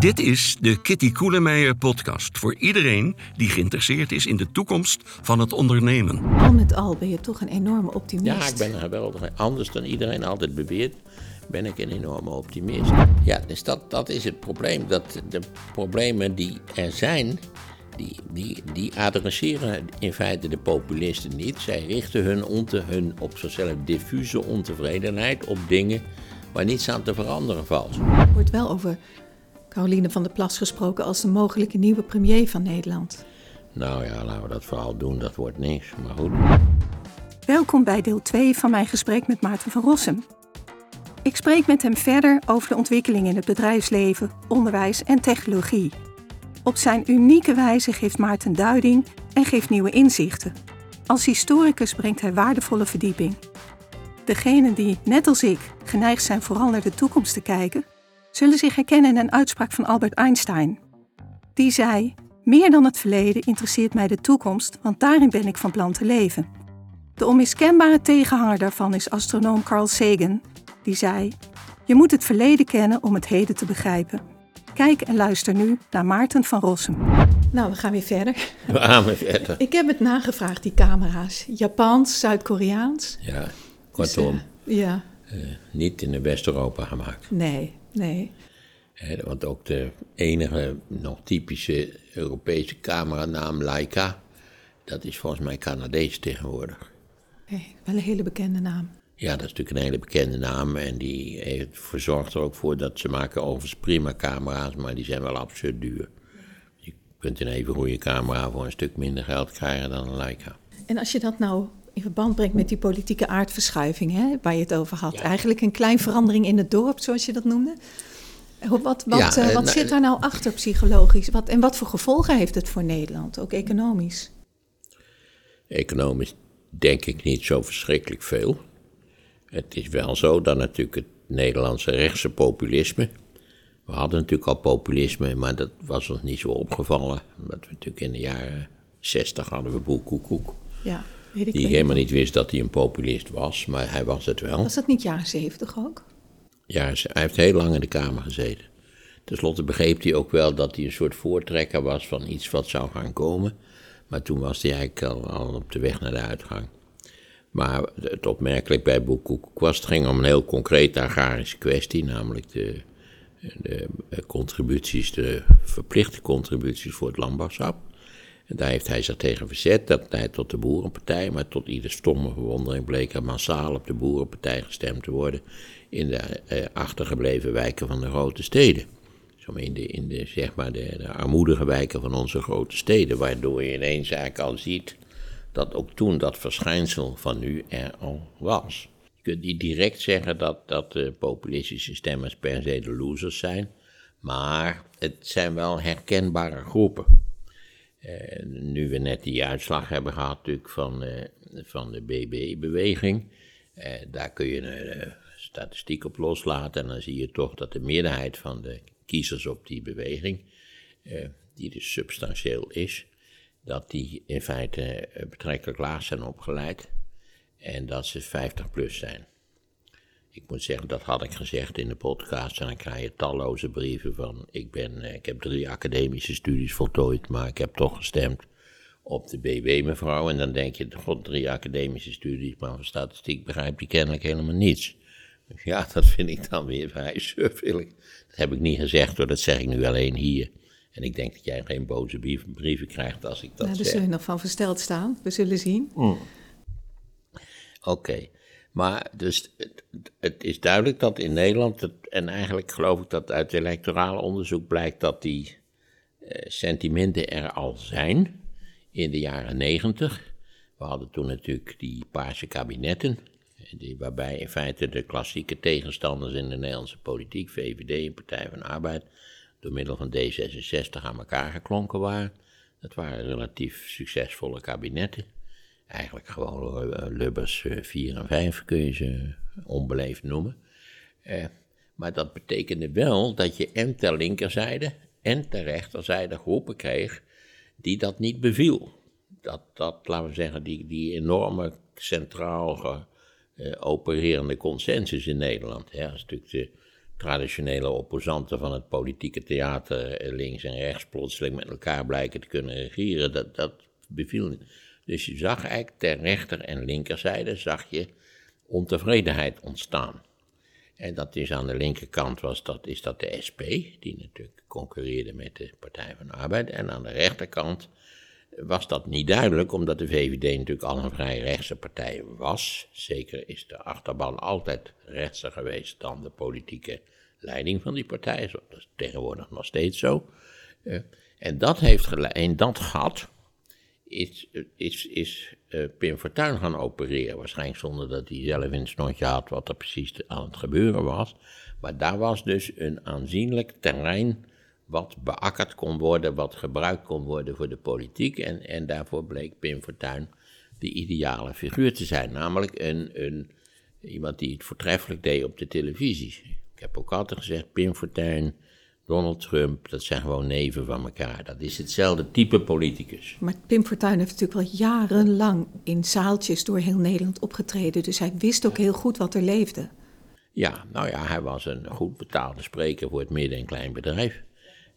Dit is de Kitty Koelemeijer podcast voor iedereen die geïnteresseerd is in de toekomst van het ondernemen. Al met al ben je toch een enorme optimist. Ja, ik ben een geweldige. Anders dan iedereen altijd beweert, ben ik een enorme optimist. Ja, dus dat, dat is het probleem. Dat de problemen die er zijn, die, die, die adresseren in feite de populisten niet. Zij richten hun, onte, hun op zichzelf diffuse ontevredenheid op dingen waar niets aan te veranderen valt. Er wordt wel over Caroline van der Plas gesproken als de mogelijke nieuwe premier van Nederland. Nou ja, laten we dat vooral doen, dat wordt niks. Maar goed. Welkom bij deel 2 van mijn gesprek met Maarten van Rossum. Ik spreek met hem verder over de ontwikkeling in het bedrijfsleven, onderwijs en technologie. Op zijn unieke wijze geeft Maarten duiding en geeft nieuwe inzichten. Als historicus brengt hij waardevolle verdieping. Degenen die, net als ik, geneigd zijn vooral naar de toekomst te kijken, zullen zich herkennen in een uitspraak van Albert Einstein. Die zei: Meer dan het verleden interesseert mij de toekomst, want daarin ben ik van plan te leven. De onmiskenbare tegenhanger daarvan is astronoom Carl Sagan, die zei: Je moet het verleden kennen om het heden te begrijpen. Kijk en luister nu naar Maarten van Rossum. Nou, we gaan weer verder. We gaan weer verder. Ik heb het nagevraagd, die camera's. Japans, Zuid-Koreaans. Ja, kortom, Dus, eh, ja, eh, niet in West-Europa gemaakt. nee, nee. Want ook de enige nog typische Europese cameranaam Leica, dat is volgens mij Canadees tegenwoordig. Wel een hele bekende naam. Ja, dat is natuurlijk een hele bekende naam en die heeft, verzorgt er ook voor dat ze maken overigens prima camera's, maar die zijn wel absurd duur. Je kunt een even goede camera voor een stuk minder geld krijgen dan een Leica. En als je dat nou in verband brengt met die politieke aardverschuiving, hè, waar je het over had. Ja. Eigenlijk een klein verandering in het dorp, zoals je dat noemde. Wat, wat, Ja, eh, eh, wat nou, zit daar nou achter psychologisch? Wat, en wat voor gevolgen heeft het voor Nederland, ook economisch? Economisch denk ik niet zo verschrikkelijk veel. Het is wel zo dat natuurlijk het Nederlandse rechtse populisme. We hadden natuurlijk al populisme, maar dat was ons niet zo opgevallen. Omdat we natuurlijk in de jaren 60 hadden we Boel Koekoek. Ja, weet ik Die niet. helemaal niet wist dat hij een populist was, maar hij was het wel. Was dat niet jaren zeventig ook? Ja, hij heeft heel lang in de Kamer gezeten. Ten slotte begreep hij ook wel dat hij een soort voortrekker was van iets wat zou gaan komen. Maar toen was hij eigenlijk al, al op de weg naar de uitgang. Maar het opmerkelijk bij Boekoek was, het ging om een heel concrete agrarische kwestie, namelijk de, de contributies, de verplichte contributies voor het landbouwsap. Daar heeft hij zich tegen verzet, dat leidt tot de Boerenpartij, maar tot ieder stomme verwondering bleek er massaal op de Boerenpartij gestemd te worden in de eh, achtergebleven wijken van de grote steden. Zo in de, in de, zeg maar de, de armoedige wijken van onze grote steden, waardoor je ineens eigenlijk al ziet dat ook toen dat verschijnsel van nu er al was. Je kunt niet direct zeggen dat, dat de populistische stemmers per se de losers zijn, maar het zijn wel herkenbare groepen. Eh, nu we net die uitslag hebben gehad natuurlijk van, eh, van de BB-beweging, eh, daar kun je een statistiek op loslaten en dan zie je toch dat de meerderheid van de kiezers op die beweging, die dus substantieel is, dat die in feite betrekkelijk laag zijn opgeleid en dat ze 50 plus zijn. Ik moet zeggen, dat had ik gezegd in de podcast en dan krijg je talloze brieven van, ik, ben, eh, ik heb drie academische studies voltooid, maar ik heb toch gestemd op de BB mevrouw. En dan denk je, god, drie academische studies, maar van statistiek begrijpt die kennelijk helemaal niets. Dus ja, dat vind ik dan weer vrij surfelijk. Dat heb ik niet gezegd hoor, dat zeg ik nu alleen hier. En ik denk dat jij geen boze brieven krijgt als ik dat Nou, daar zeg. zul je nog van versteld staan. We zullen zien. Oké, maar dus het, het is duidelijk dat in Nederland, het- en eigenlijk geloof ik dat uit electoraal onderzoek blijkt dat die eh, sentimenten er al zijn in de jaren negentig. We hadden toen natuurlijk die paarse kabinetten, eh, die, waarbij in feite de klassieke tegenstanders in de Nederlandse politiek, VVD en Partij van Arbeid, door middel van D66 aan elkaar geklonken waren. Dat waren relatief succesvolle kabinetten. Eigenlijk gewoon eh, Lubbers 4 en 5 kun je ze onbeleefd noemen. Eh, maar dat betekende wel dat je en ter linkerzijde en ter rechterzijde groepen kreeg die dat niet beviel. Dat, dat laten we zeggen, die, die enorme centraal eh, opererende consensus in Nederland. Hè, als natuurlijk de traditionele opposanten van het politieke theater eh, links en rechts plotseling met elkaar blijken te kunnen regeren, dat, dat beviel niet. Dus je zag eigenlijk ter rechter- en linkerzijde zag je ontevredenheid ontstaan. En dat is aan de linkerkant was dat, is dat de SP, die natuurlijk concurreerde met de Partij van de Arbeid. En aan de rechterkant was dat niet duidelijk, omdat de VVD natuurlijk al een vrij rechtse partij was. Zeker is de achterban altijd rechtser geweest dan de politieke leiding van die partij. Dat is tegenwoordig nog steeds zo. Uh, en dat heeft en dat gat is, is, is uh, Pim Fortuyn gaan opereren. Waarschijnlijk zonder dat hij zelf in het snotje had wat er precies aan het gebeuren was. Maar daar was dus een aanzienlijk terrein wat beakkerd kon worden, wat gebruikt kon worden voor de politiek. En, en daarvoor bleek Pim Fortuyn de ideale figuur te zijn. Namelijk een, een, iemand die het voortreffelijk deed op de televisie. Ik heb ook altijd gezegd, Pim Fortuyn, Donald Trump, dat zijn gewoon neven van elkaar. Dat is hetzelfde type politicus. Maar Pim Fortuyn heeft natuurlijk wel jarenlang in zaaltjes door heel Nederland opgetreden. Dus hij wist ook heel goed wat er leefde. Ja, nou ja, hij was een goed betaalde spreker voor het midden- en kleinbedrijf.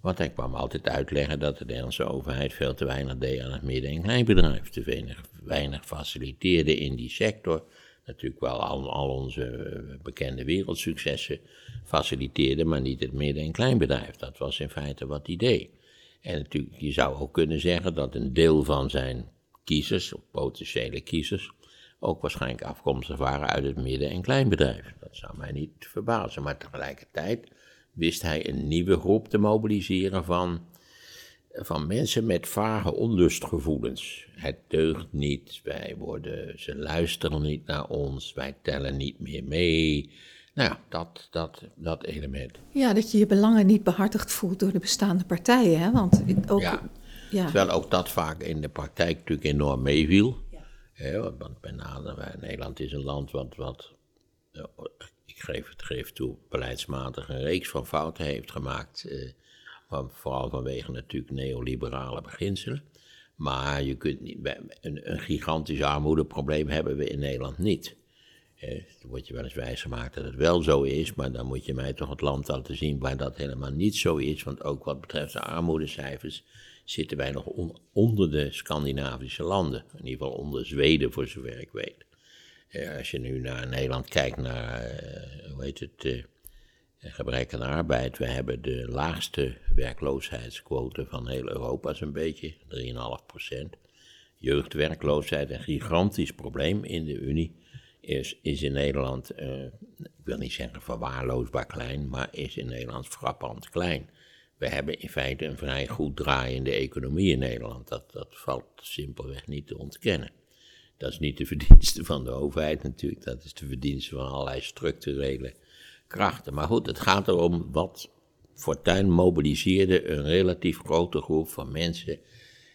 Want hij kwam altijd uitleggen dat de Nederlandse overheid veel te weinig deed aan het midden- en kleinbedrijf. Te weinig, weinig faciliteerde in die sector. Natuurlijk wel al, al onze eh, bekende wereldsuccessen faciliteerde, maar niet het midden- en kleinbedrijf. Dat was in feite wat hij deed. En natuurlijk, je zou ook kunnen zeggen dat een deel van zijn kiezers, of potentiële kiezers, ook waarschijnlijk afkomstig waren uit het midden- en kleinbedrijf. Dat zou mij niet verbazen, maar tegelijkertijd wist hij een nieuwe groep te mobiliseren van, van mensen met vage onlustgevoelens. Het deugt niet, wij worden, ze luisteren niet naar ons, wij tellen niet meer mee. Nou ja, dat, dat, dat element. Ja, dat je je belangen niet behartigd voelt door de bestaande partijen. Hè? Want ook, ja, ja. Terwijl ook dat vaak in de praktijk natuurlijk enorm meeviel. Ja. want name, Nederland is een land wat, wat ik geef het geef toe, beleidsmatig een reeks van fouten heeft gemaakt. Eh, van, vooral vanwege natuurlijk neoliberale beginselen. Maar je kunt niet, een, een gigantisch armoedeprobleem hebben we in Nederland niet. Eh, dan word je wel eens wijsgemaakt dat het wel zo is, maar dan moet je mij toch het land laten zien waar dat helemaal niet zo is. Want ook wat betreft de armoedecijfers zitten wij nog onder de Scandinavische landen. In ieder geval onder Zweden, voor zover ik weet. Als je nu naar Nederland kijkt, naar, uh, hoe heet het, uh, gebrek aan arbeid. We hebben de laagste werkloosheidsquote van heel Europa, zo'n beetje, 3,5 procent. Jeugdwerkloosheid, een gigantisch probleem in de Unie, is, is in Nederland, uh, ik wil niet zeggen verwaarloosbaar klein, maar is in Nederland frappant klein. We hebben in feite een vrij goed draaiende economie in Nederland. Dat, dat valt simpelweg niet te ontkennen. Dat is niet de verdienste van de overheid natuurlijk, dat is de verdienste van allerlei structurele Maar goed, het gaat erom wat Fortuyn mobiliseerde een relatief grote groep van mensen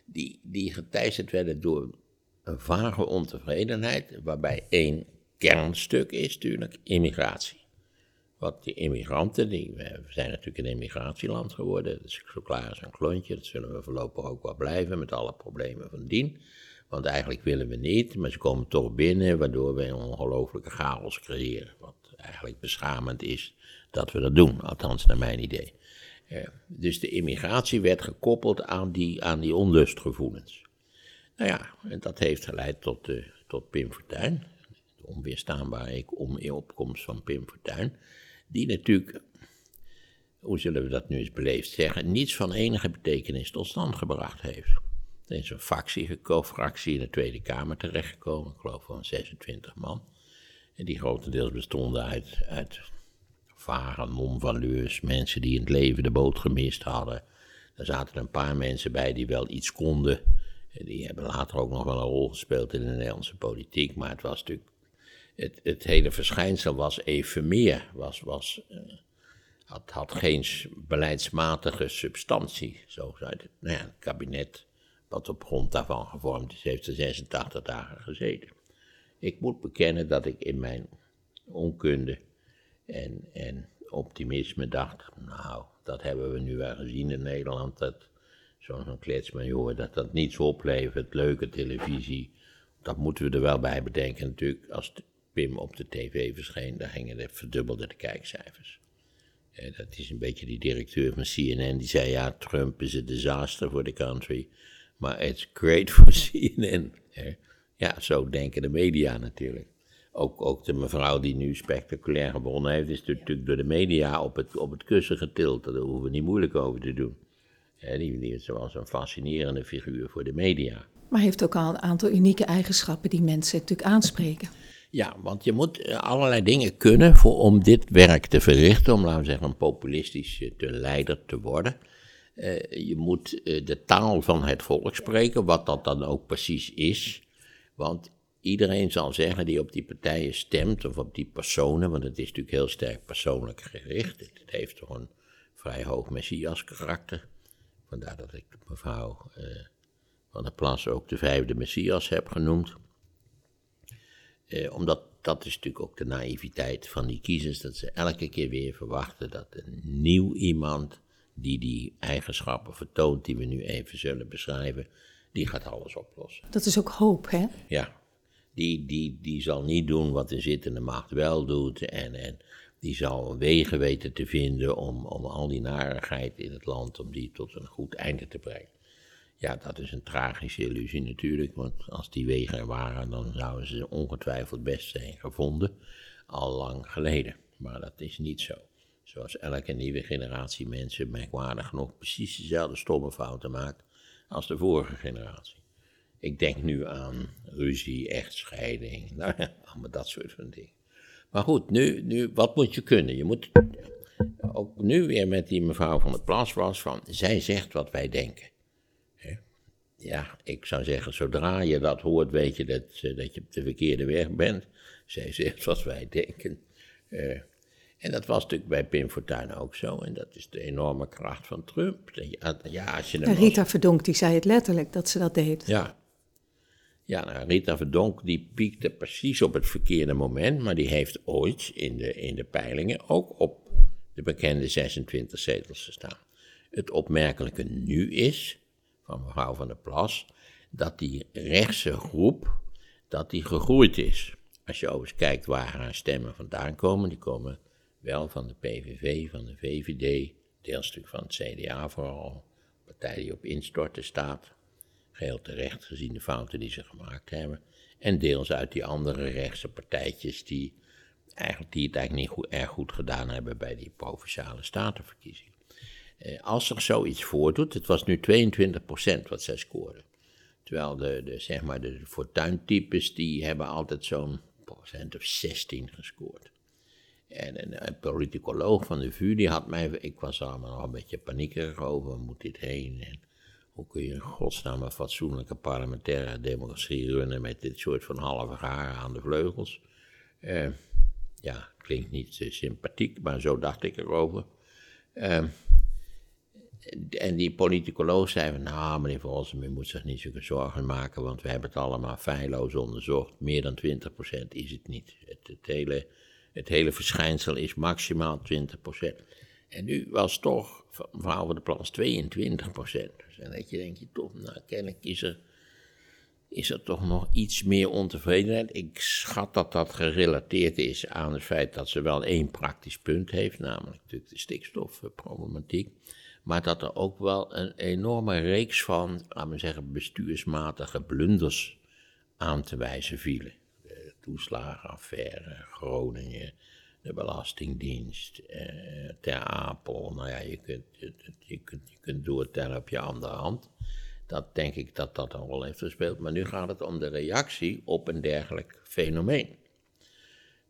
die, die geteisterd werden door een vage ontevredenheid, waarbij één kernstuk is natuurlijk immigratie. Wat die immigranten, die, we zijn natuurlijk een immigratieland geworden, dat is zo klaar als een klontje, dat zullen we voorlopig ook wel blijven met alle problemen van dien. Want eigenlijk willen we niet, maar ze komen toch binnen, waardoor we een ongelofelijke chaos creëren. Eigenlijk beschamend is dat we dat doen, althans naar mijn idee. Uh, dus de immigratie werd gekoppeld aan die, aan die onlustgevoelens. Nou ja, en dat heeft geleid tot, uh, tot Pim Fortuyn, de onweerstaanbare opkomst van Pim Fortuyn, die natuurlijk, hoe zullen we dat nu eens beleefd zeggen, niets van enige betekenis tot stand gebracht heeft. Er is een fractie, fractie in de Tweede Kamer terechtgekomen, ik geloof van 26 man. Die grotendeels bestonden uit, uit vage non-valeurs, mensen die in het leven de boot gemist hadden. Er zaten een paar mensen bij die wel iets konden. En die hebben later ook nog wel een rol gespeeld in de Nederlandse politiek. Maar het was natuurlijk. Het, het hele verschijnsel was even meer. Was, was, uh, had, had geen beleidsmatige substantie. Zo zei het. Nou ja, het kabinet wat op grond daarvan gevormd is, heeft er 86 dagen gezeten. Ik moet bekennen dat ik in mijn onkunde en, en optimisme dacht, nou, dat hebben we nu wel gezien in Nederland, dat zo'n kletsmajor, dat dat niets oplevert, leuke televisie, dat moeten we er wel bij bedenken natuurlijk, als Pim op de tv verscheen, daar gingen de verdubbelde de kijkcijfers. Eh, dat is een beetje die directeur van CNN, die zei, ja, Trump is a disaster for the country, maar it's great for CNN. Ja, zo denken de media natuurlijk. Ook, ook de mevrouw die nu spectaculair gewonnen heeft, is natuurlijk door de media op het, op het kussen getild. Daar hoeven we niet moeilijk over te doen. die, die was een fascinerende figuur voor de media. Maar heeft ook al een aantal unieke eigenschappen die mensen natuurlijk aanspreken. Ja, want je moet eh, allerlei dingen kunnen voor, om dit werk te verrichten, om laten we zeggen een populistisch eh, te leider te worden. Uh, je moet uh, de taal van het volk spreken, wat dat dan ook precies is. Want iedereen zal zeggen die op die partijen stemt, of op die personen, want het is natuurlijk heel sterk persoonlijk gericht. Het, heeft toch een vrij hoog messias karakter. Vandaar dat ik mevrouw uh, van der Plas ook de vijfde messias heb genoemd. Eh, omdat dat is natuurlijk ook de naïviteit van die kiezers, dat ze elke keer weer verwachten dat een nieuw iemand die die eigenschappen vertoont die we nu even zullen beschrijven, die gaat alles oplossen. Dat is ook hoop, hè? Ja, die, die, die zal niet doen wat de zittende macht wel doet en, en die zal wegen weten te vinden om, om al die narigheid in het land, om die tot een goed einde te brengen. Ja, dat is een tragische illusie natuurlijk, want als die wegen er waren, dan zouden ze ongetwijfeld best zijn gevonden, al lang geleden. Maar dat is niet zo. Zoals elke nieuwe generatie mensen merkwaardig genoeg precies dezelfde stomme fouten maakt als de vorige generatie. Ik denk nu aan ruzie, echtscheiding, nou allemaal dat soort van dingen. Maar goed, nu, nu, wat moet je kunnen? Je moet ook nu weer met die mevrouw van de Plas was van, zij zegt wat wij denken. Ja, ik zou zeggen, zodra je dat hoort, weet je dat, eh, dat je op de verkeerde weg bent. Zij zegt wat wij denken. Uh, en dat was natuurlijk bij Pim Fortuyn ook zo. En dat is de enorme kracht van Trump. Ja, als je Rita Verdonk, die zei het letterlijk, dat ze dat deed. Ja. Ja, nou, Rita Verdonk, die piekte precies op het verkeerde moment. Maar die heeft ooit in de, in de peilingen ook op de bekende 26 zetels gestaan. Het opmerkelijke nu is, van mevrouw van der Plas, dat die rechtse groep, dat die gegroeid is. Als je overigens kijkt waar haar stemmen vandaan komen, die komen wel van de PVV, van de VVD, deelstuk van het CDA vooral, partij die op instorten staat, geheel terecht gezien de fouten die ze gemaakt hebben, en deels uit die andere rechtse partijtjes die, eigenlijk, die het eigenlijk niet goed, erg goed gedaan hebben bij die provinciale statenverkiezingen. Eh, als zich zoiets voordoet, het was nu 22% wat zij scoorden. Terwijl de, de, zeg maar de fortuintypes, die hebben altijd zo'n procent of 16 gescoord. En een, politicoloog van de VU, die had mij, ik was allemaal nog een beetje paniekerig over, waar moet dit heen? En hoe kun je in godsnaam een fatsoenlijke parlementaire democratie runnen met dit soort van halve haar aan de vleugels? Uh, ja, klinkt niet uh, sympathiek, maar zo dacht ik erover. Uh, en die politicoloog zei van, nou meneer Volsen, u moet zich niet zulke zorgen maken, want we hebben het allemaal feilloos onderzocht. Meer dan 20% is het niet. Het hele het hele verschijnsel is maximaal 20%. En nu was toch, van de Plas, 22%. En dat je denk je toch, nou kennelijk is er, is er toch nog iets meer ontevredenheid. Ik schat dat dat gerelateerd is aan het feit dat ze wel één praktisch punt heeft, namelijk natuurlijk de stikstofproblematiek. Maar dat er ook wel een enorme reeks van, laten we zeggen, bestuursmatige blunders aan te wijzen vielen toeslagenaffaire, Groningen, de Belastingdienst, eh, Ter Apel. Nou ja, je kunt, je, kunt, je kunt doortellen op je andere hand. Dat denk ik dat dat een rol heeft gespeeld. Maar nu gaat het om de reactie op een dergelijk fenomeen.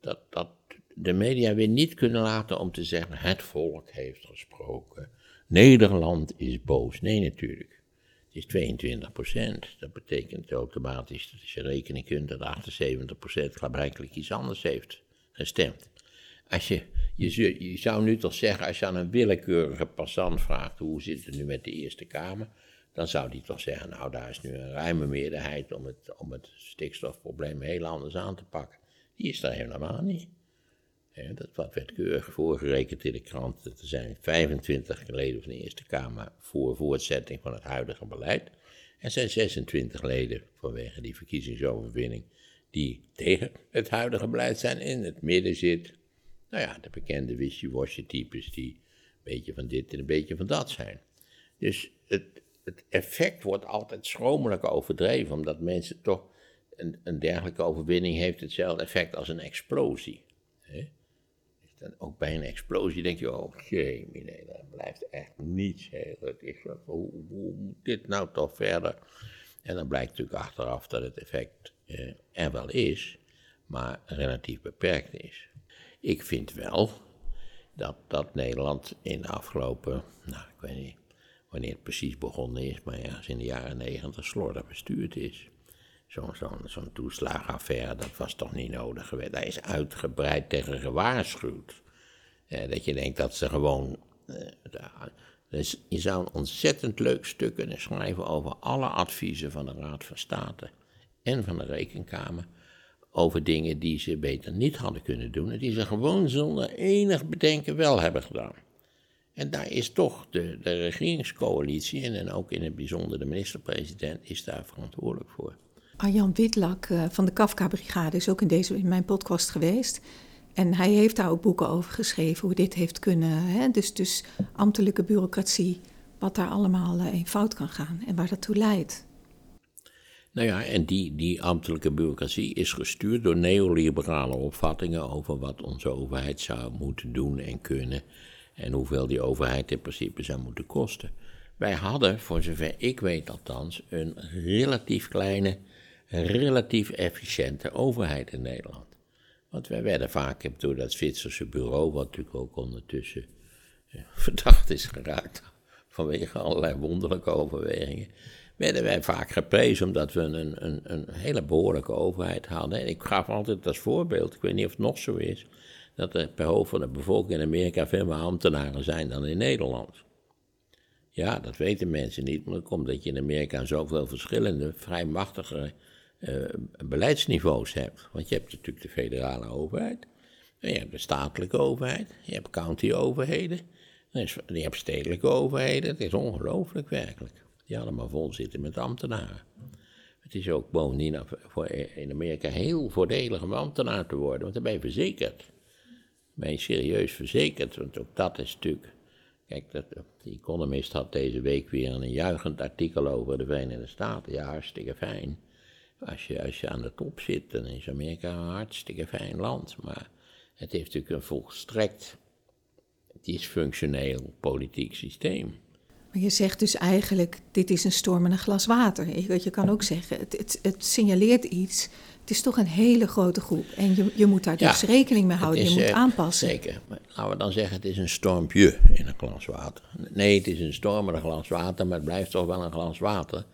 Dat, dat de media weer niet kunnen laten om te zeggen: het volk heeft gesproken. Nederland is boos. Nee, natuurlijk is 22 procent. Dat betekent automatisch dat als je rekening kunt dat 78 procent blijkbaar iets anders heeft gestemd. Als je, je, je, zou nu toch zeggen, als je aan een willekeurige passant vraagt hoe zit het nu met de Eerste Kamer, dan zou die toch zeggen, nou daar is nu een ruime meerderheid om het, om het stikstofprobleem heel anders aan te pakken. Die is er helemaal niet. Dat wat werd keurig voorgerekend in de krant. Er zijn 25 leden van de Eerste Kamer voor voortzetting van het huidige beleid. Er zijn 26 leden vanwege die verkiezingsoverwinning die tegen het huidige beleid zijn. In het midden zit Nou ja, de bekende wishy-washy types die een beetje van dit en een beetje van dat zijn. Dus het, het effect wordt altijd schromelijk overdreven, omdat mensen toch een, een dergelijke overwinning heeft hetzelfde effect als een explosie. Hè? Dan ook bij een explosie denk je, oh jee, nee, daar blijft echt niets heel. Is, hoe, hoe moet dit nou toch verder? En dan blijkt natuurlijk achteraf dat het effect eh, er wel is, maar relatief beperkt is. Ik vind wel dat, dat Nederland in de afgelopen, nou ik weet niet wanneer het precies begonnen is, maar ja, in de jaren negentig slordig bestuurd is. Zo'n zo zo'n toeslagenaffaire, dat was toch niet nodig geweest. Daar is uitgebreid tegen gewaarschuwd. Eh, dat je denkt dat ze gewoon. Eh, dus je zou een ontzettend leuk stuk kunnen schrijven over alle adviezen van de Raad van State en van de Rekenkamer. Over dingen die ze beter niet hadden kunnen doen en die ze gewoon zonder enig bedenken wel hebben gedaan. En daar is toch de, de regeringscoalitie en dan ook in het bijzonder de minister-president is daar verantwoordelijk voor. Arjan Witlak eh, van de Kafka-brigade is ook in, deze, in mijn podcast geweest. En hij heeft daar ook boeken over geschreven, hoe dit heeft kunnen. Hè? Dus, dus ambtelijke bureaucratie, wat daar allemaal eh, in fout kan gaan en waar dat toe leidt. Nou ja, en die, die ambtelijke bureaucratie is gestuurd door neoliberale opvattingen over wat onze overheid zou moeten doen en kunnen. En hoeveel die overheid in principe zou moeten kosten. Wij hadden, voor zover ik weet althans, een relatief kleine, relatief efficiënte overheid in Nederland. Want wij werden vaak door dat Zwitserse bureau, wat natuurlijk ook ondertussen ja, verdacht is geraakt vanwege allerlei wonderlijke overwegingen, werden wij vaak geprezen omdat we een, een, een hele behoorlijke overheid hadden. En ik gaf altijd als voorbeeld, ik weet niet of het nog zo is, dat er per hoofd van de bevolking in Amerika veel meer ambtenaren zijn dan in Nederland. Ja, dat weten mensen niet, maar dat komt dat je in Amerika zoveel verschillende, vrij machtige uh, beleidsniveaus hebt. Want je hebt natuurlijk de federale overheid, en je hebt de statelijke overheid, je hebt county-overheden, je hebt stedelijke overheden. Het is ongelooflijk werkelijk. Die allemaal vol zitten met ambtenaren. Het is ook bovendien in Amerika heel voordelig om ambtenaar te worden, want dan ben je verzekerd. Ben je serieus verzekerd, want ook dat is natuurlijk. Kijk, de Economist had deze week weer een juichend artikel over de Verenigde Staten. Ja, hartstikke fijn. Als je, als je aan de top zit, dan is Amerika een hartstikke fijn land. Maar het heeft natuurlijk een volstrekt dysfunctioneel politiek systeem. Maar je zegt dus eigenlijk, dit is een storm in een glas water. Je, je kan ook zeggen, het, het, het, signaleert iets. Het is toch een hele grote groep. En je, je moet daar dus rekening mee houden, je moet uh, aanpassen. Zeker. Maar laten we dan zeggen, het is een stormpje in een glas water. Nee, het is een storm in een glas water, maar het blijft toch wel een glas water.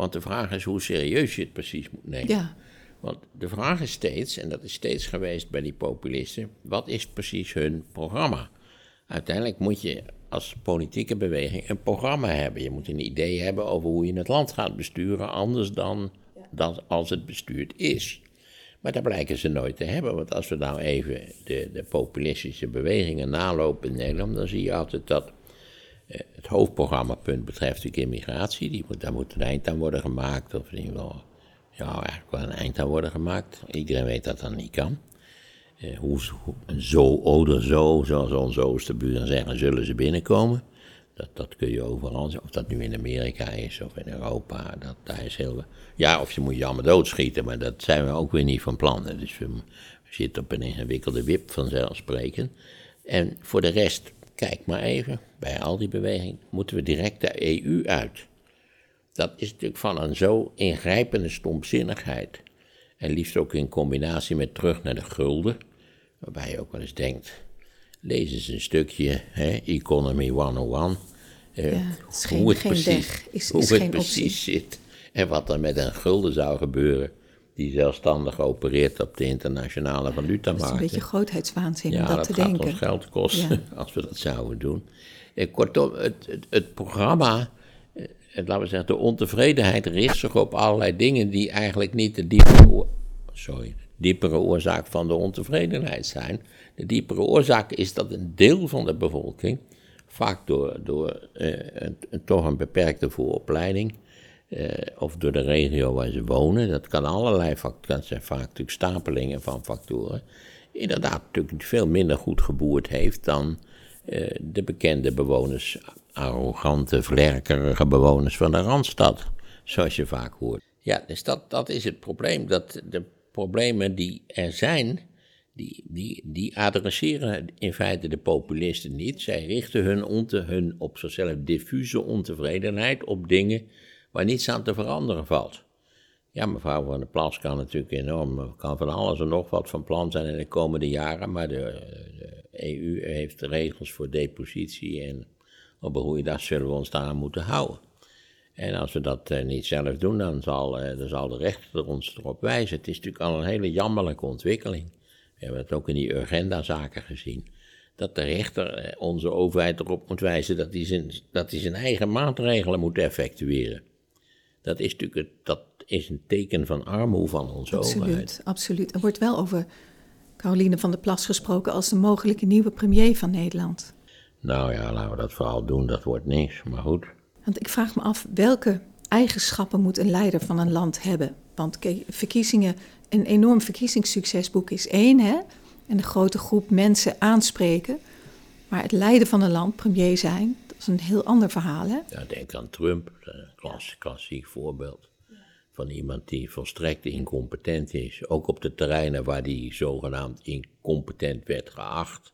Want de vraag is hoe serieus je het precies moet nemen. Ja. Want de vraag is steeds, en dat is steeds geweest bij die populisten, wat is precies hun programma? Uiteindelijk moet je als politieke beweging een programma hebben. Je moet een idee hebben over hoe je het land gaat besturen, anders dan, dan als het bestuurd is. Maar dat blijken ze nooit te hebben, want als we nou even de, de populistische bewegingen nalopen in Nederland, dan zie je altijd dat het hoofdprogrammapunt betreft de immigratie, die moet, daar moet een eind aan worden gemaakt, of in ieder geval, ja, eigenlijk wel een eind aan worden gemaakt. Iedereen weet dat dat niet kan. Eh, hoe, zo oder zo, zoals onze oosterburen zeggen, zullen ze binnenkomen. Dat, dat kun je overal Of dat nu in Amerika is of in Europa. Dat, daar is heel, ja, of je moet je allemaal doodschieten, maar dat zijn we ook weer niet van plan. Dus we, we zitten op een ingewikkelde wip vanzelfsprekend. En voor de rest, kijk maar even, bij al die bewegingen moeten we direct de EU uit. Dat is natuurlijk van een zo ingrijpende stomzinnigheid. En liefst ook in combinatie met terug naar de gulden. Waarbij je ook wel eens denkt, lees eens een stukje hè, Economy 101. Uh, ja, het geen, hoe het precies, is, hoe het precies zit. En wat er met een gulden zou gebeuren die zelfstandig opereert op de internationale valutamarkt. Dat is een beetje grootheidswaanzin ja, om dat, te denken. Ja, dat gaat ons geld kosten als we dat zouden doen. En kortom, het, het, het programma, het, eh, laten we zeggen, de ontevredenheid richt zich op allerlei dingen die eigenlijk niet de diepe, sorry, diepere oorzaak van de ontevredenheid zijn. De diepere oorzaak is dat een deel van de bevolking, vaak door, door uh, een, toch een beperkte vooropleiding, uh, of door de regio waar ze wonen, dat kan allerlei factoren, zijn vaak natuurlijk stapelingen van factoren, inderdaad natuurlijk veel minder goed geboerd heeft dan eh, de bekende bewoners, arrogante, vlerkerige bewoners van de Randstad, zoals je vaak hoort. Ja, dus dat, dat is het probleem, dat de problemen die er zijn, die, die, die adresseren in feite de populisten niet. Zij richten hun, onte, hun op zichzelf diffuse ontevredenheid op dingen waar niets aan te veranderen valt. Ja, mevrouw van der Plas kan natuurlijk enorm, kan van alles en nog wat van plan zijn in de komende jaren, maar de, EU heeft regels voor depositie en op een goede dag zullen we ons daar aan moeten houden. En als we dat uh, niet zelf doen, dan zal, uh, dan zal de rechter ons erop wijzen. Het is natuurlijk al een hele jammerlijke ontwikkeling. We hebben het ook in die Urgenda-zaken gezien. Dat de rechter uh, onze overheid erop moet wijzen dat hij zijn, dat hij zijn eigen maatregelen moet effectueren. Dat is natuurlijk het, dat is een teken van armoede van onze absoluut, overheid. Absoluut. Er wordt wel over Caroline van der Plas gesproken als de mogelijke nieuwe premier van Nederland. Nou ja, laten we dat vooral doen, dat wordt niks, maar goed. Want ik vraag me af, welke eigenschappen moet een leider van een land hebben? Want verkiezingen, een enorm verkiezingssuccesboek is één, hè? En een grote groep mensen aanspreken. Maar het leiden van een land, premier zijn, is een heel ander verhaal, hè? Ja, denk aan Trump, een klass, klassiek voorbeeld. Van iemand die volstrekt incompetent is. Ook op de terreinen waar die zogenaamd incompetent werd geacht.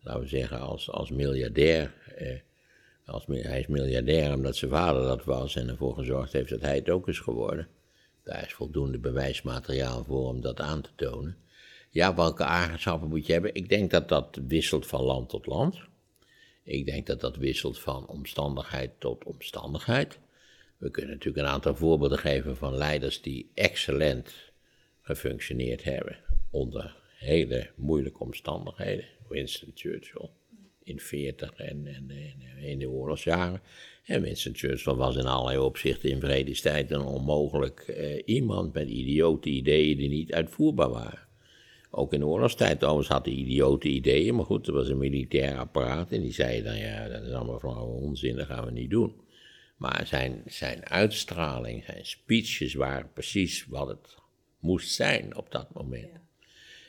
Laten we zeggen, als, als miljardair. Eh, als, hij is miljardair omdat zijn vader dat was en ervoor gezorgd heeft dat hij het ook is geworden. Daar is voldoende bewijsmateriaal voor om dat aan te tonen. Ja, welke eigenschappen moet je hebben? Ik denk dat dat wisselt van land tot land. Ik denk dat dat wisselt van omstandigheid tot omstandigheid. We kunnen natuurlijk een aantal voorbeelden geven van leiders die excellent gefunctioneerd hebben onder hele moeilijke omstandigheden. Winston Churchill in 40 en, in de oorlogsjaren. En Winston Churchill was in allerlei opzichten in vredestijd een onmogelijk eh, iemand met idiote ideeën die niet uitvoerbaar waren. Ook in de oorlogstijd had hij idiote ideeën, maar goed, er was een militair apparaat en die zei dan, ja, dat is allemaal van onzin, dat gaan we niet doen. Maar zijn, zijn uitstraling, zijn speeches waren precies wat het moest zijn op dat moment.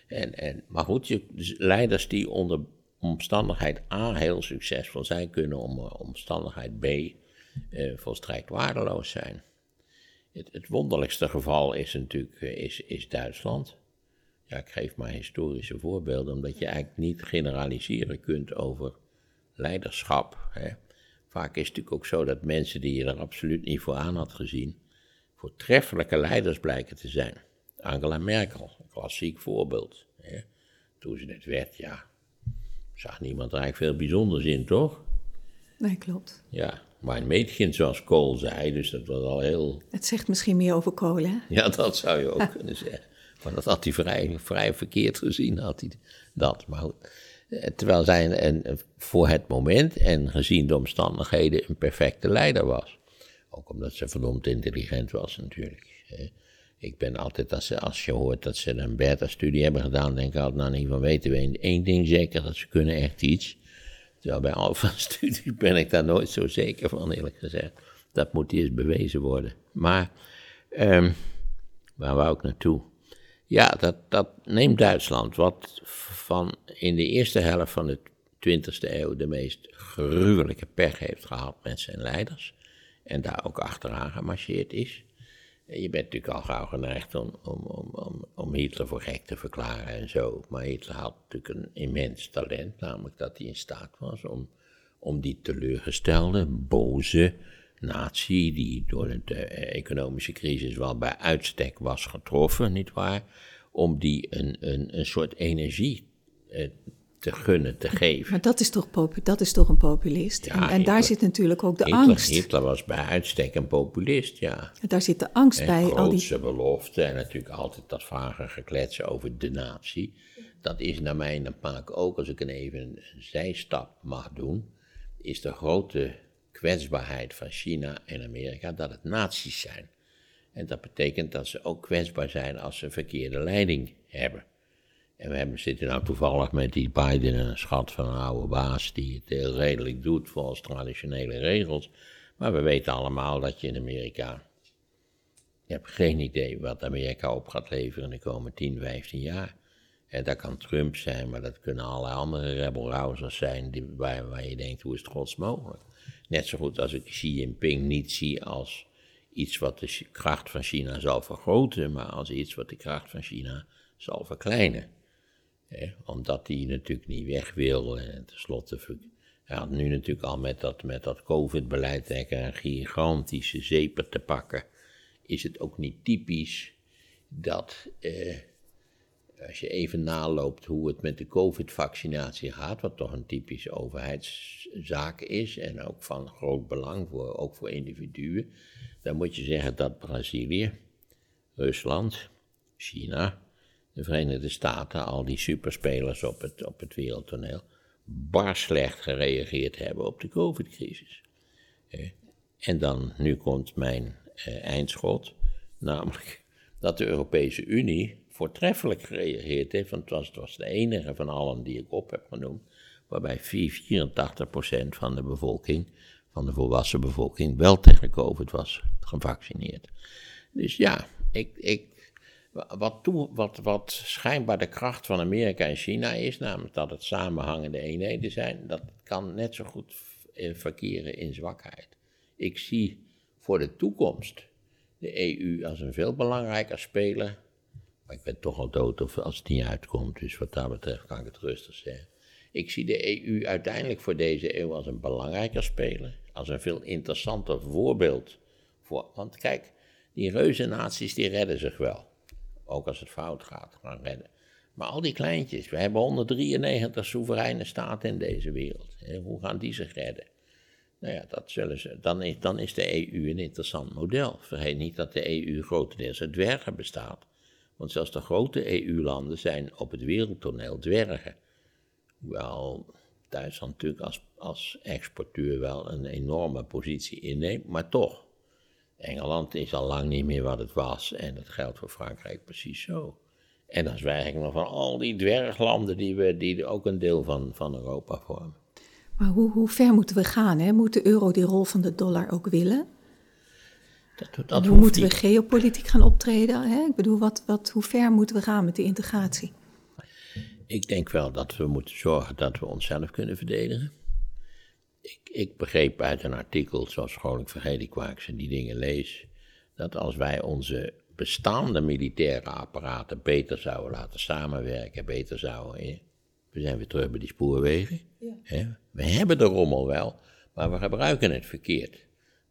En, en, maar goed, je, dus leiders die onder omstandigheid A heel succesvol zijn, kunnen om omstandigheid B eh, volstrekt waardeloos zijn. Het, het, wonderlijkste geval is natuurlijk eh, is, is Duitsland. Ja, ik geef maar historische voorbeelden, omdat je eigenlijk niet generaliseren kunt over leiderschap. Hè. Vaak is het natuurlijk ook zo dat mensen die je er absoluut niet voor aan had gezien, voortreffelijke leiders blijken te zijn. Angela Merkel, een klassiek voorbeeld. Hè. Toen ze het werd, ja, zag niemand er eigenlijk veel bijzonders in, toch? Nee, klopt. Ja, maar een meetje zoals Kool zei, dus dat was al heel... Het zegt misschien meer over Kool, hè? Ja, dat zou je ook kunnen zeggen. Maar dat had hij vrij, verkeerd gezien, had hij dat. Maar. Eh, terwijl zij een, voor het moment en gezien de omstandigheden een perfecte leider was. Ook omdat ze verdomd intelligent was natuurlijk. Ik ben altijd, als, je hoort dat ze een beta-studie hebben gedaan, denk ik altijd, nou ieder geval weten we één ding zeker, dat ze kunnen echt iets. Terwijl bij alfa-studies ben ik daar nooit zo zeker van, eerlijk gezegd. Dat moet eerst bewezen worden. Maar, um, waar wou ik naartoe? Ja, dat, dat neemt Duitsland, wat van in de eerste helft van de 20e eeuw de meest gruwelijke pech heeft gehad met zijn leiders. En daar ook achteraan gemarcheerd is. Je bent natuurlijk al gauw geneigd om, om, om, om, Hitler voor gek te verklaren en zo. Maar Hitler had natuurlijk een immens talent, namelijk dat hij in staat was om, om die teleurgestelde, boze natie, die door de eh, economische crisis wel bij uitstek was getroffen, nietwaar, om die een, een, een soort energie eh, te gunnen, te geven. Maar dat is toch, dat is toch een populist? en, en daar zit natuurlijk ook de angst. Hitler was bij uitstek een populist, ja. En daar zit de angst en bij. al die beloften en natuurlijk altijd dat vage gekletsen over de natie. Dat is naar mijn smaak ook, als ik een even een zijstap mag doen, is de grote kwetsbaarheid van China en Amerika dat het naties zijn. En dat betekent dat ze ook kwetsbaar zijn als ze verkeerde leiding hebben. En we hebben, zitten nou toevallig met die Biden een schat van een oude baas die het heel redelijk doet volgens traditionele regels. Maar we weten allemaal dat je in Amerika. Je hebt geen idee wat Amerika op gaat leveren de komende 10, 15 jaar. En dat kan Trump zijn, maar dat kunnen allerlei andere rebelrousers zijn die, waar, waar je denkt, hoe is het gods mogelijk? Net zo goed als ik Xi Jinping niet zie als iets wat de kracht van China zal vergroten, maar als iets wat de kracht van China zal verkleinen. omdat hij natuurlijk niet weg wil en tenslotte hij had nu natuurlijk al met dat, met dat COVID-beleid een gigantische zeper te pakken. Is het ook niet typisch dat eh, als je even naloopt hoe het met de COVID-vaccinatie gaat, wat toch een typische overheidszaak is en ook van groot belang voor, ook voor individuen, dan moet je zeggen dat Brazilië, Rusland, China, de Verenigde Staten, al die superspelers op het, op het wereldtoneel, bar slecht gereageerd hebben op de COVID-crisis. En dan, nu komt mijn eh, eindschot, namelijk dat de Europese Unie voortreffelijk gereageerd heeft, want het was, de enige van allen die ik op heb genoemd, waarbij 84% van de bevolking, van de volwassen bevolking, wel tegen COVID was gevaccineerd. Dus ja, ik, ik, wat, wat, wat schijnbaar de kracht van Amerika en China is, namelijk dat het samenhangende eenheden zijn, dat kan net zo goed verkeren in zwakheid. Ik zie voor de toekomst de EU als een veel belangrijker speler. Maar ik ben toch al dood of als het niet uitkomt, dus wat dat betreft kan ik het rustig zeggen. Ik zie de EU uiteindelijk voor deze eeuw als een belangrijker speler, als een veel interessanter voorbeeld. Voor, want kijk, die reuzennaties die redden zich wel. Ook als het fout gaat, gaan redden. Maar al die kleintjes, we hebben 193 soevereine staten in deze wereld. Hoe gaan die zich redden? Nou ja, dat zullen ze, dan, is, dan is de EU een interessant model. Vergeet niet dat de EU grotendeels uit dwergen bestaat. Want zelfs de grote EU-landen zijn op het wereldtoneel dwergen. Hoewel Duitsland natuurlijk als, als exporteur wel een enorme positie inneemt, maar toch. Engeland is al lang niet meer wat het was en dat geldt voor Frankrijk precies zo. En dan zwijg ik nog van al die dwerglanden die, we, die ook een deel van, van Europa vormen. Maar hoe, hoe ver moeten we gaan? Hè? Moet de euro die rol van de dollar ook willen? Dat, dat hoe moeten we geopolitiek gaan optreden? Hè? Ik bedoel, wat, wat, hoe ver moeten we gaan met de integratie? Ik denk wel dat we moeten zorgen dat we onszelf kunnen verdedigen. Ik, ik begreep uit een artikel, zoals ik waar ik die dingen lees, dat als wij onze bestaande militaire apparaten beter zouden laten samenwerken, beter zouden. We zijn weer terug bij die spoorwegen. Ja. We hebben de rommel wel, maar we gebruiken het verkeerd.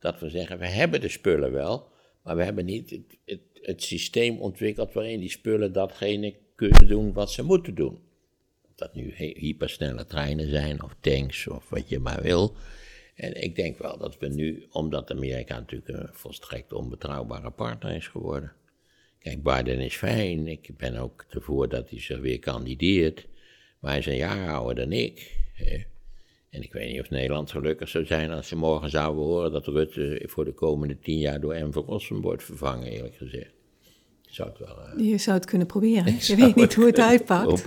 Dat we zeggen, we hebben de spullen wel, maar we hebben niet het, het, het systeem ontwikkeld waarin die spullen datgene kunnen doen wat ze moeten doen. Of dat nu hypersnelle treinen zijn, of tanks, of wat je maar wil. En ik denk wel dat we nu, omdat Amerika natuurlijk een volstrekt onbetrouwbare partner is geworden. Kijk, Biden is fijn, ik ben ook ervoor dat hij zich weer kandideert. Maar hij is een jaar ouder dan ik. Hè. En ik weet niet of Nederland gelukkig zou zijn als ze morgen zouden horen dat Rutte voor de komende tien jaar door M. van Rossum wordt vervangen, eerlijk gezegd. Zou het wel, uh... Je zou het kunnen proberen. Je weet niet hoe het uitpakt.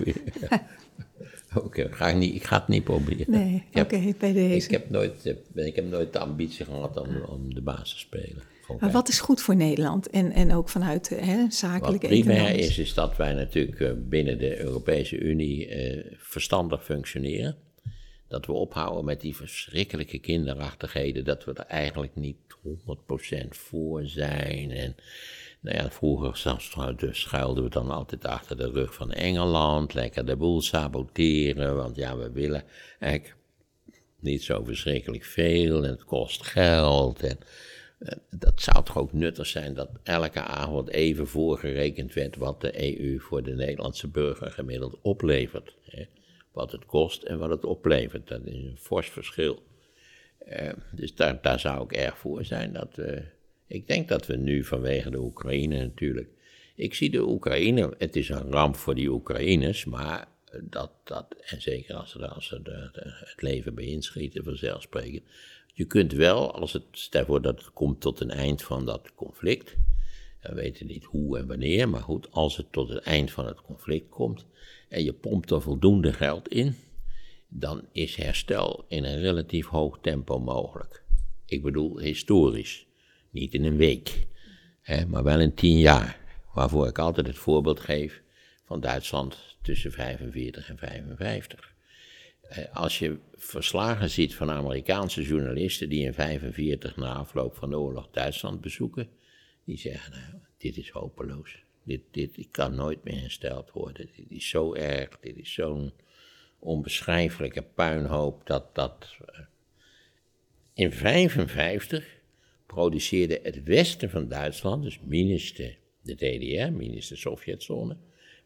Oké, ik, ik ga het niet proberen. Nee, oké, bij deze. Ik heb, nooit, eh, ik heb nooit de ambitie gehad om, om de baas te spelen. Maar wat is goed voor Nederland en, en ook vanuit hè, zakelijke Wat primair is, is dat wij natuurlijk eh, binnen de Europese Unie eh, verstandig functioneren. Dat we ophouden met die verschrikkelijke kinderachtigheden, dat we er eigenlijk niet 100% voor zijn. En nou ja, vroeger dus schuilden we dan altijd achter de rug van Engeland, lekker de boel saboteren, want ja, we willen eigenlijk niet zo verschrikkelijk veel en het kost geld. En eh, dat zou toch ook nuttig zijn dat elke avond even voorgerekend werd wat de EU voor de Nederlandse burger gemiddeld oplevert. Hè? Wat het kost en wat het oplevert. Dat is een fors verschil. Uh, dus daar, daar zou ik erg voor zijn. Dat, uh, ik denk dat we nu vanwege de Oekraïne natuurlijk. Ik zie de Oekraïne, het is een ramp voor die Oekraïners, maar dat, dat en zeker als ze, als ze de, het leven bij inschieten, vanzelfsprekend. Je kunt wel, als het, stel voor dat het komt tot een eind van dat conflict, we weten niet hoe en wanneer, maar goed, als het tot het eind van het conflict komt en je pompt er voldoende geld in, dan is herstel in een relatief hoog tempo mogelijk. Ik bedoel historisch, niet in een week, hè, maar wel in tien jaar. Waarvoor ik altijd het voorbeeld geef van Duitsland tussen 45 en 55. Eh, als je verslagen ziet van Amerikaanse journalisten die in 45 na afloop van de oorlog Duitsland bezoeken, die zeggen, nou, dit is hopeloos. Dit, dit kan nooit meer hersteld worden. Dit is zo erg, dit is zo'n onbeschrijfelijke puinhoop dat dat... Eh, in 55 produceerde het westen van Duitsland, dus minus de, de DDR, minus de Sovjetzone,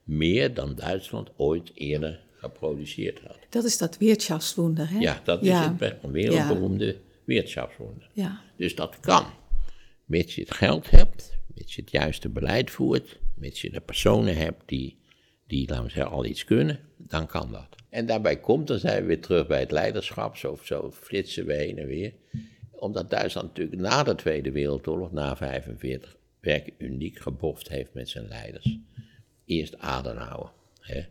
meer dan Duitsland ooit eerder geproduceerd had. Dat is dat Wirtschaftswunder, hè? Ja, dat is het wereldberoemde ja. Wirtschaftswunder. Ja. Dus dat kan, mits je het geld hebt, mits je het juiste beleid voert, mits je de personen hebt die, die laten we zeggen, al iets kunnen, dan kan dat. En daarbij komt, dan zijn we weer terug bij het leiderschap, zo, zo flitsen we heen en weer. Omdat Duitsland natuurlijk na de Tweede Wereldoorlog, na 45, werk uniek geboft heeft met zijn leiders. Eerst Adenauer, hè?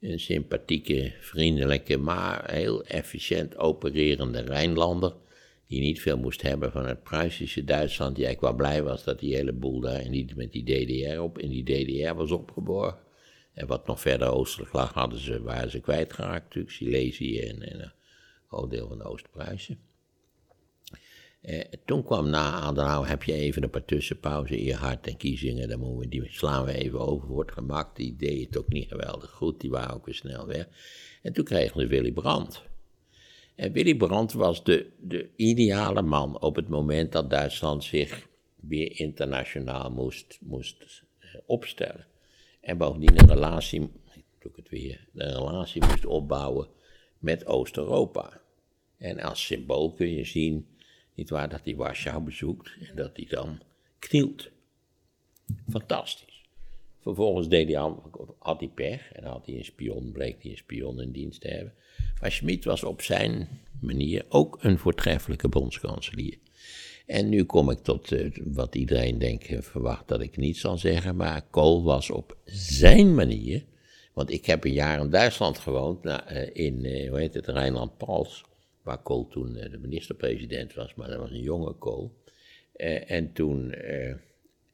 een sympathieke, vriendelijke, maar heel efficiënt opererende Rijnlander, die niet veel moest hebben van het Pruisische Duitsland, die eigenlijk wel blij was dat die hele boel daar niet met die DDR op, in die DDR was opgeborgen. En wat nog verder oostelijk lag, hadden ze, waren ze kwijtgeraakt, natuurlijk, Silesië en, en een groot deel van Oost-Pruisen. Eh, toen kwam na Adenauer, heb je even een paar tussenpauzen, Eerhard en Kiezingen, dan moeten we, die slaan we even over voor het gemak. Die deed het ook niet geweldig goed, die waren ook weer snel weg. En toen kregen we Willy Brandt. En Willy Brandt was de, de ideale man op het moment dat Duitsland zich weer internationaal moest, moest eh, opstellen. En bovendien een relatie, doe ik het weer, een relatie moest opbouwen met Oost-Europa. En als symbool kun je zien niet waar, dat hij Warschau bezoekt en dat hij dan knielt. Fantastisch. Vervolgens deed hij, had hij pech en had hij een spion, bleek hij een spion in dienst te hebben. Maar Schmid was op zijn manier ook een voortreffelijke bondskanselier. En nu kom ik tot uh, wat iedereen denkt, uh, verwacht dat ik niet zal zeggen, maar Kool was op zijn manier, want ik heb een jaar in Duitsland gewoond, nou, uh, in, hoe heet het, Rijnland-Pals, waar Kool toen de minister-president was, maar dat was een jonge Kool. en toen,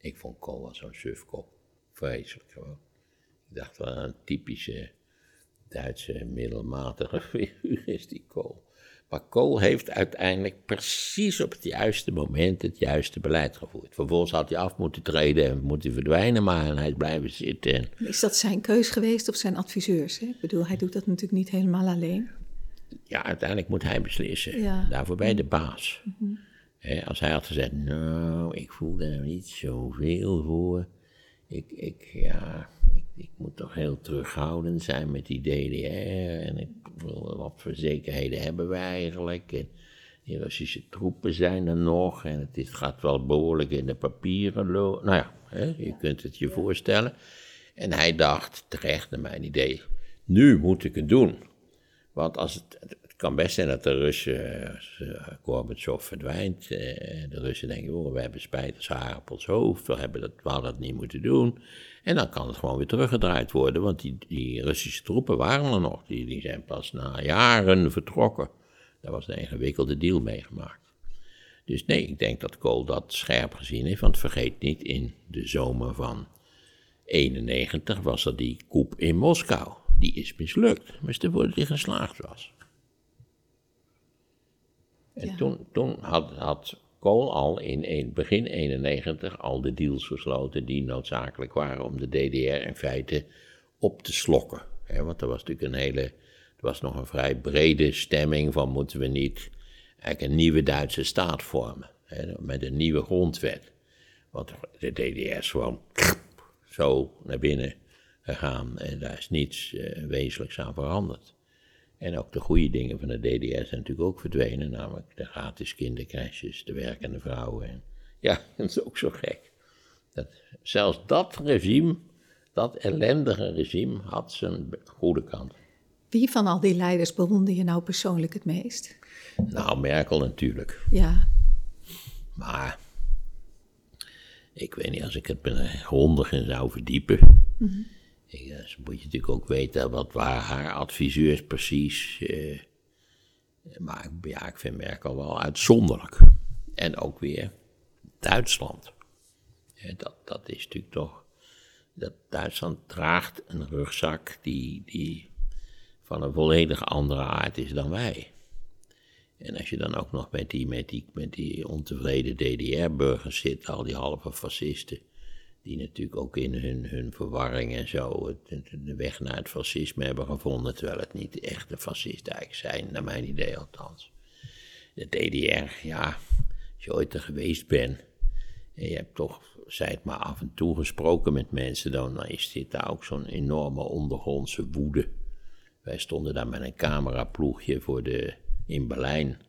ik vond Kool wel zo'n sufkop, vreselijk gewoon. Ik dacht wel een typische Duitse middelmatige figuur is die Kool. Maar Kool heeft uiteindelijk precies op het juiste moment het juiste beleid gevoerd. Vervolgens had hij af moeten treden en moeten verdwijnen, maar hij is blijven zitten. Is dat zijn keus geweest of zijn adviseurs? Hè? Ik bedoel, hij doet dat natuurlijk niet helemaal alleen. Ja, uiteindelijk moet hij beslissen. Ja. Daarvoor bij de baas. Mm als hij had gezegd, nou, ik voel daar niet zoveel voor. Ik, ik, ja, ik moet toch heel terughoudend zijn met die DDR. En ik, wat voor zekerheden hebben wij eigenlijk? En die Russische troepen zijn er nog. En het is, gaat wel behoorlijk in de papieren lopen. Nou ja, hè, je kunt het je voorstellen. En hij dacht, terecht naar mijn idee, nu moet ik het doen. Want als het kan best zijn dat de Russen, als uh, Gorbachev verdwijnt, uh, de Russen denken, oh, we hebben spijt, dat is haar op ons hoofd, we, hebben dat, we hadden dat niet moeten doen. En dan kan het gewoon weer teruggedraaid worden, want die, die Russische troepen waren er nog. Die, zijn pas na jaren vertrokken. Daar was een ingewikkelde deal meegemaakt. Dus nee, ik denk dat Kool dat scherp gezien heeft, want vergeet niet, in de zomer van 91 was er die koep in Moskou. Die is mislukt, maar te worden die geslaagd was. En toen, toen had, had Kool al in begin 91 al de deals gesloten die noodzakelijk waren om de DDR in feite op te slokken. want er was natuurlijk een hele, er was nog een vrij brede stemming van moeten we niet eigenlijk een nieuwe Duitse staat vormen. met een nieuwe grondwet. Want de DDR is gewoon zo naar binnen gegaan en daar is niets uh, wezenlijks aan veranderd. En ook de goede dingen van de DDR zijn natuurlijk ook verdwenen, namelijk de gratis kindercrashes, de werkende vrouwen. En, ja, dat is ook zo gek. Dat, zelfs dat regime, dat ellendige regime, had zijn goede kant. Wie van al die leiders bewonder je nou persoonlijk het meest? Nou, Merkel natuurlijk. Ja. Maar ik weet niet, als ik het grondig in zou verdiepen. Mm ik, dus moet je natuurlijk ook weten wat waren haar adviseurs precies. Eh, maar ja, ik vind Merkel wel uitzonderlijk. En ook weer Duitsland. dat, dat is natuurlijk toch dat Duitsland draagt een rugzak die, die van een volledig andere aard is dan wij. En als je dan ook nog met die, met die, met die ontevreden DDR-burgers zit, al die halve fascisten, die natuurlijk ook in hun, hun verwarring en zo de weg naar het fascisme hebben gevonden, terwijl het niet de echte fascisten eigenlijk zijn, naar mijn idee althans. De DDR, ja, als je ooit er geweest bent, en je hebt toch, zei het maar, af en toe gesproken met mensen, dan is dit daar ook zo'n enorme ondergrondse woede. Wij stonden daar met een cameraploegje voor de, in Berlijn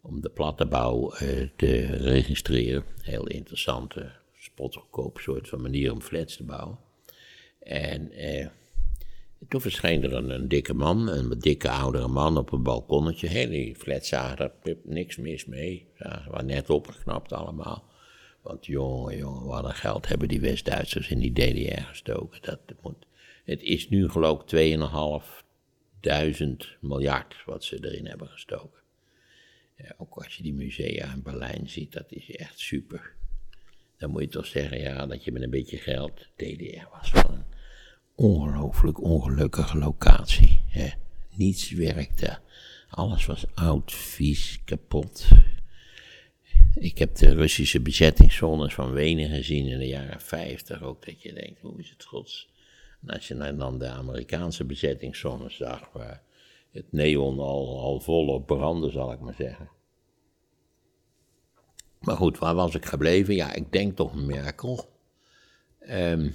om de plattenbouw uh, te registreren. Heel interessante, spotgoedkoop soort van manier om flats te bouwen. En eh, toen verscheen er een, een, dikke man, een dikke oudere man op een balkonnetje. Heel die flats zagen er niks mis mee. Ze waren net opgeknapt allemaal. Want jongen, jongen, wat een geld hebben die West-Duitsers in die DDR gestoken. Dat moet, het is nu geloof ik 2.500 miljard wat ze erin hebben gestoken. Ja, ook als je die musea in Berlijn ziet, dat is echt super. Dan moet je toch zeggen, ja, dat je met een beetje geld. DDR was wel een ongelooflijk ongelukkige locatie. Hè. Niets werkte. Alles was oud, vies, kapot. Ik heb de Russische bezettingszones van Wenen gezien in de jaren 50. Ook dat je denkt, hoe is het gods? En als je dan de Amerikaanse bezettingszones zag, waar het neon al, al volop brandde, zal ik maar zeggen. Maar goed, waar was ik gebleven? Ja, ik denk toch Merkel. Um,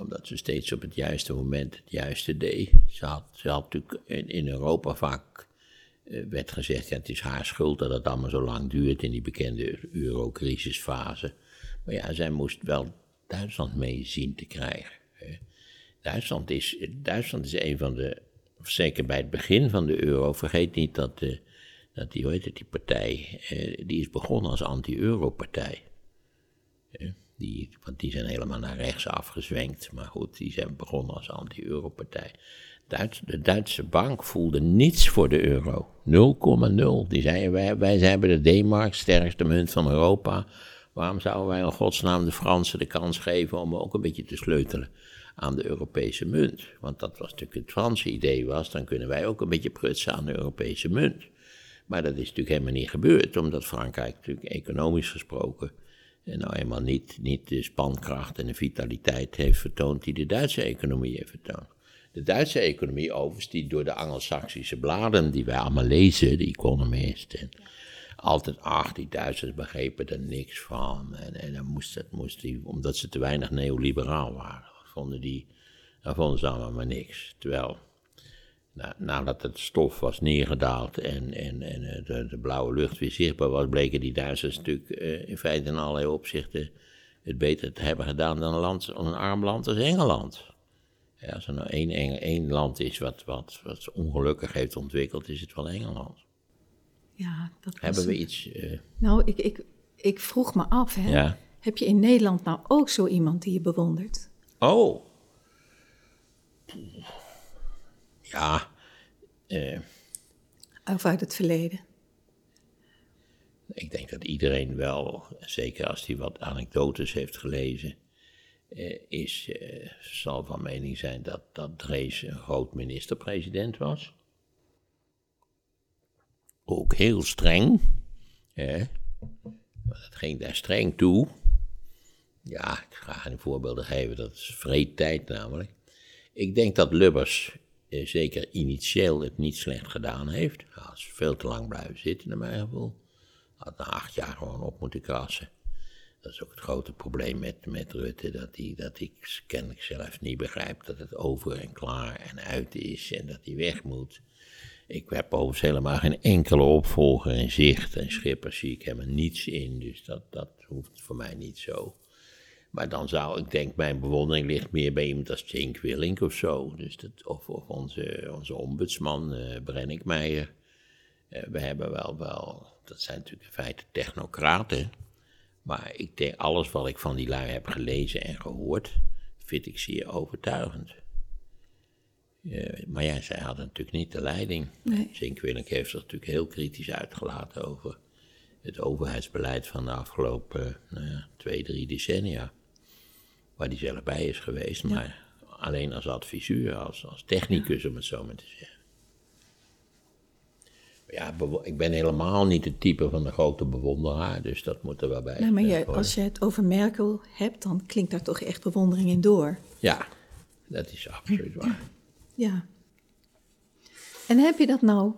omdat ze steeds op het juiste moment het juiste deed. Ze had, ze had natuurlijk in, Europa vaak uh, werd gezegd, ja, het is haar schuld dat het allemaal zo lang duurt in die bekende eurocrisisfase. Maar ja, zij moest wel Duitsland mee zien te krijgen. Hè. Duitsland, is, Duitsland is een van de, zeker bij het begin van de euro, vergeet niet dat, de, dat die, hoe heet het, die partij, eh, die is begonnen als anti-euro-partij. Die, want die zijn helemaal naar rechts afgezwenkt. Maar goed, die zijn begonnen als anti-euro-partij. de Duitse bank voelde niets voor de euro. 0,0. Die zeiden, wij, wij hebben de D-mark, sterkste munt van Europa. Waarom zouden wij in godsnaam de Fransen de kans geven om ook een beetje te sleutelen aan de Europese munt? Want dat was natuurlijk het Franse idee was, dan kunnen wij ook een beetje prutsen aan de Europese munt. Maar dat is natuurlijk helemaal niet gebeurd, omdat Frankrijk natuurlijk economisch gesproken en nou eenmaal niet, niet de spankracht en de vitaliteit heeft vertoond die de Duitse economie heeft vertoond. De Duitse economie, overigens, die door de Anglo-Saxische bladen die wij allemaal lezen, de Economist, en altijd, ach, die Duitsers begrepen er niks van. En, en dan moest het, moest die, omdat ze te weinig neoliberaal waren, vonden die, dan vonden ze allemaal maar niks. Terwijl, nou, nadat het stof was neergedaald en, en, en eh, de, de, blauwe lucht weer zichtbaar was, bleken die Duitsers natuurlijk uh, in feite in allerlei opzichten het beter te hebben gedaan dan een, land, een arm land als Engeland. Ja, als er nou één, één land is wat, wat, wat ongelukkig heeft ontwikkeld, is het wel Engeland. Ja, dat Hebben we iets... Uh... Nou, ik, ik, ik vroeg me af, hè. Ja. Heb je in Nederland nou ook zo iemand die je bewondert? Oh. Ja. Uh, of uit het verleden? Ik denk dat iedereen wel, zeker als hij wat anekdotes heeft gelezen, uh, is, uh, zal van mening zijn dat, dat Drees een groot minister-president was. Ook heel streng. Hè? Dat ging daar streng toe. Ja, ik ga een voorbeelden geven, dat is vreedtijd namelijk. Ik denk dat Lubbers eh, zeker initieel het niet slecht gedaan heeft. Hij is veel te lang blijven zitten, naar mijn gevoel. Had na acht jaar gewoon op moeten krassen. Dat is ook het grote probleem met, met Rutte, dat, hij, dat ik kennelijk zelf niet begrijp dat het over en klaar en uit is en dat hij weg moet. Ik heb overigens helemaal geen enkele opvolger in zicht en Schippers zie ik helemaal niets in, dus dat, dat hoeft voor mij niet zo. Maar dan zou ik denk, mijn bewondering ligt meer bij iemand als Cenk Willink of zo. Dus dat, of, of onze, onze ombudsman uh, Brennick Meijer. Uh, we hebben wel, wel, dat zijn natuurlijk in feite technocraten. Maar ik denk, alles wat ik van die lui heb gelezen en gehoord, vind ik zeer overtuigend. Uh, maar ja, zij hadden natuurlijk niet de leiding. Nee. Cenk Willink heeft zich natuurlijk heel kritisch uitgelaten over het overheidsbeleid van de afgelopen nou ja, twee, drie decennia waar hij zelf bij is geweest, maar alleen als adviseur, als, als technicus, om het zo maar te zeggen. Ja, ik ben helemaal niet het type van de grote bewonderaar, dus dat moet er wel bij. Nee, maar je, als je het over Merkel hebt, dan klinkt daar toch echt bewondering in door. Ja, dat is absoluut waar. Ja. En heb je dat nou,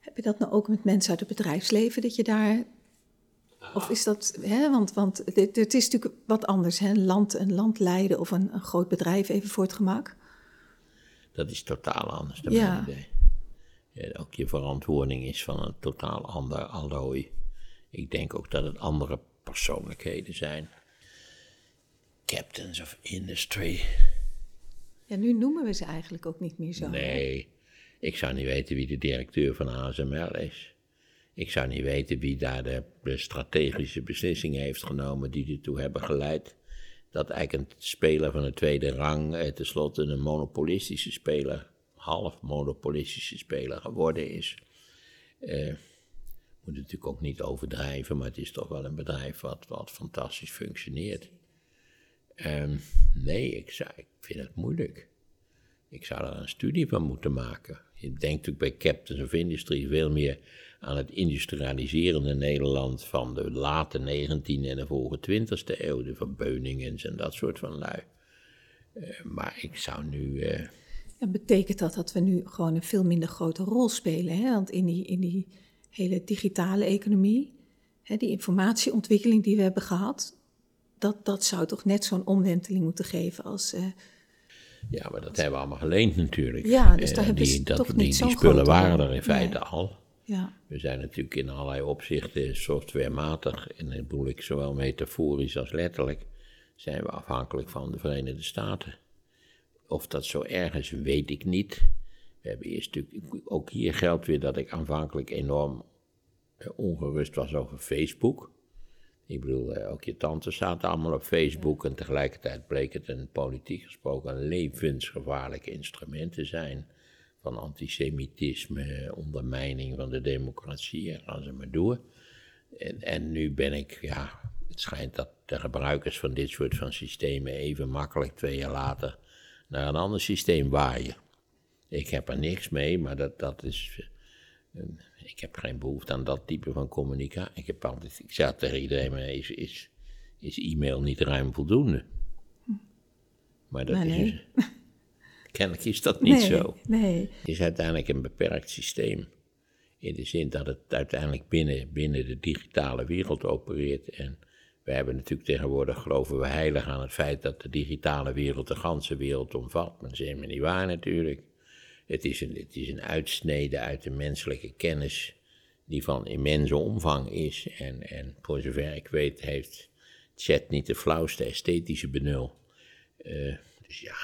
heb je dat nou ook met mensen uit het bedrijfsleven, dat je daar of is dat, hè, want, want het, het, is natuurlijk wat anders, hè? Een, land, een land leiden of een, een groot bedrijf even voor het gemak. Dat is totaal anders dan ja. mijn idee. Ja, ook je verantwoording is van een totaal ander allooi. Ik denk ook dat het andere persoonlijkheden zijn. Captains of Industry. Ja, nu noemen we ze eigenlijk ook niet meer zo. Nee, ik zou niet weten wie de directeur van ASML is. Ik zou niet weten wie daar de, strategische beslissingen heeft genomen die ertoe hebben geleid. Dat eigenlijk een speler van de tweede rang eh, tenslotte een monopolistische speler, half monopolistische speler geworden is. Uh, moet natuurlijk ook niet overdrijven, maar het is toch wel een bedrijf wat, wat fantastisch functioneert. Ehm, nee, ik, zou, ik vind het moeilijk. Ik zou er een studie van moeten maken. Je denkt natuurlijk bij Captains of Industry veel meer aan het industrialiserende Nederland van de late 19e en de vroege 20e eeuw, de verbeuningen en dat soort van lui. Uh, maar ik zou nu. Uh... Ja, betekent dat dat we nu gewoon een veel minder grote rol spelen? Hè? Want in die, in die hele digitale economie, hè, die informatieontwikkeling die we hebben gehad, dat, dat zou toch net zo'n omwenteling moeten geven als. Uh, ja, maar dat hebben we allemaal geleend natuurlijk. Ja, dus daar hebben ze toch niet Die, die spullen waren er in feite al. Ja. We zijn natuurlijk in allerlei opzichten softwarematig, en dat bedoel ik zowel metaforisch als letterlijk, zijn we afhankelijk van de Verenigde Staten. Of dat zo erg is, weet ik niet. We hebben eerst natuurlijk, ook hier geldt weer dat ik aanvankelijk enorm eh, ongerust was over Facebook. Ik bedoel, eh, ook je tante zaten allemaal op Facebook en tegelijkertijd bleek het een politiek gesproken levensgevaarlijk instrument te zijn van antisemitisme, ondermijning van de democratie en gaan ze maar door. En, en nu ben ik, ja, het schijnt dat de gebruikers van dit soort van systemen even makkelijk twee jaar later naar een ander systeem waaien. Ik heb er niks mee, maar dat, dat is. Ik heb geen behoefte aan dat type van communicatie. Ik, heb altijd, ik zeg tegen iedereen: maar is, is, is e-mail niet ruim voldoende? Maar dat is. Kennelijk is dat niet zo. Nee. Het is uiteindelijk een beperkt systeem. In de zin dat het uiteindelijk binnen, binnen de digitale wereld opereert. En we hebben natuurlijk tegenwoordig, geloven we heilig aan het feit dat de digitale wereld de ganse wereld omvat. Maar dat is helemaal niet waar natuurlijk. Het is een, het is een uitsnede uit de menselijke kennis die van immense omvang is. En, en voor zover ik weet heeft chat niet de flauwste esthetische benul. Uh, dus ja,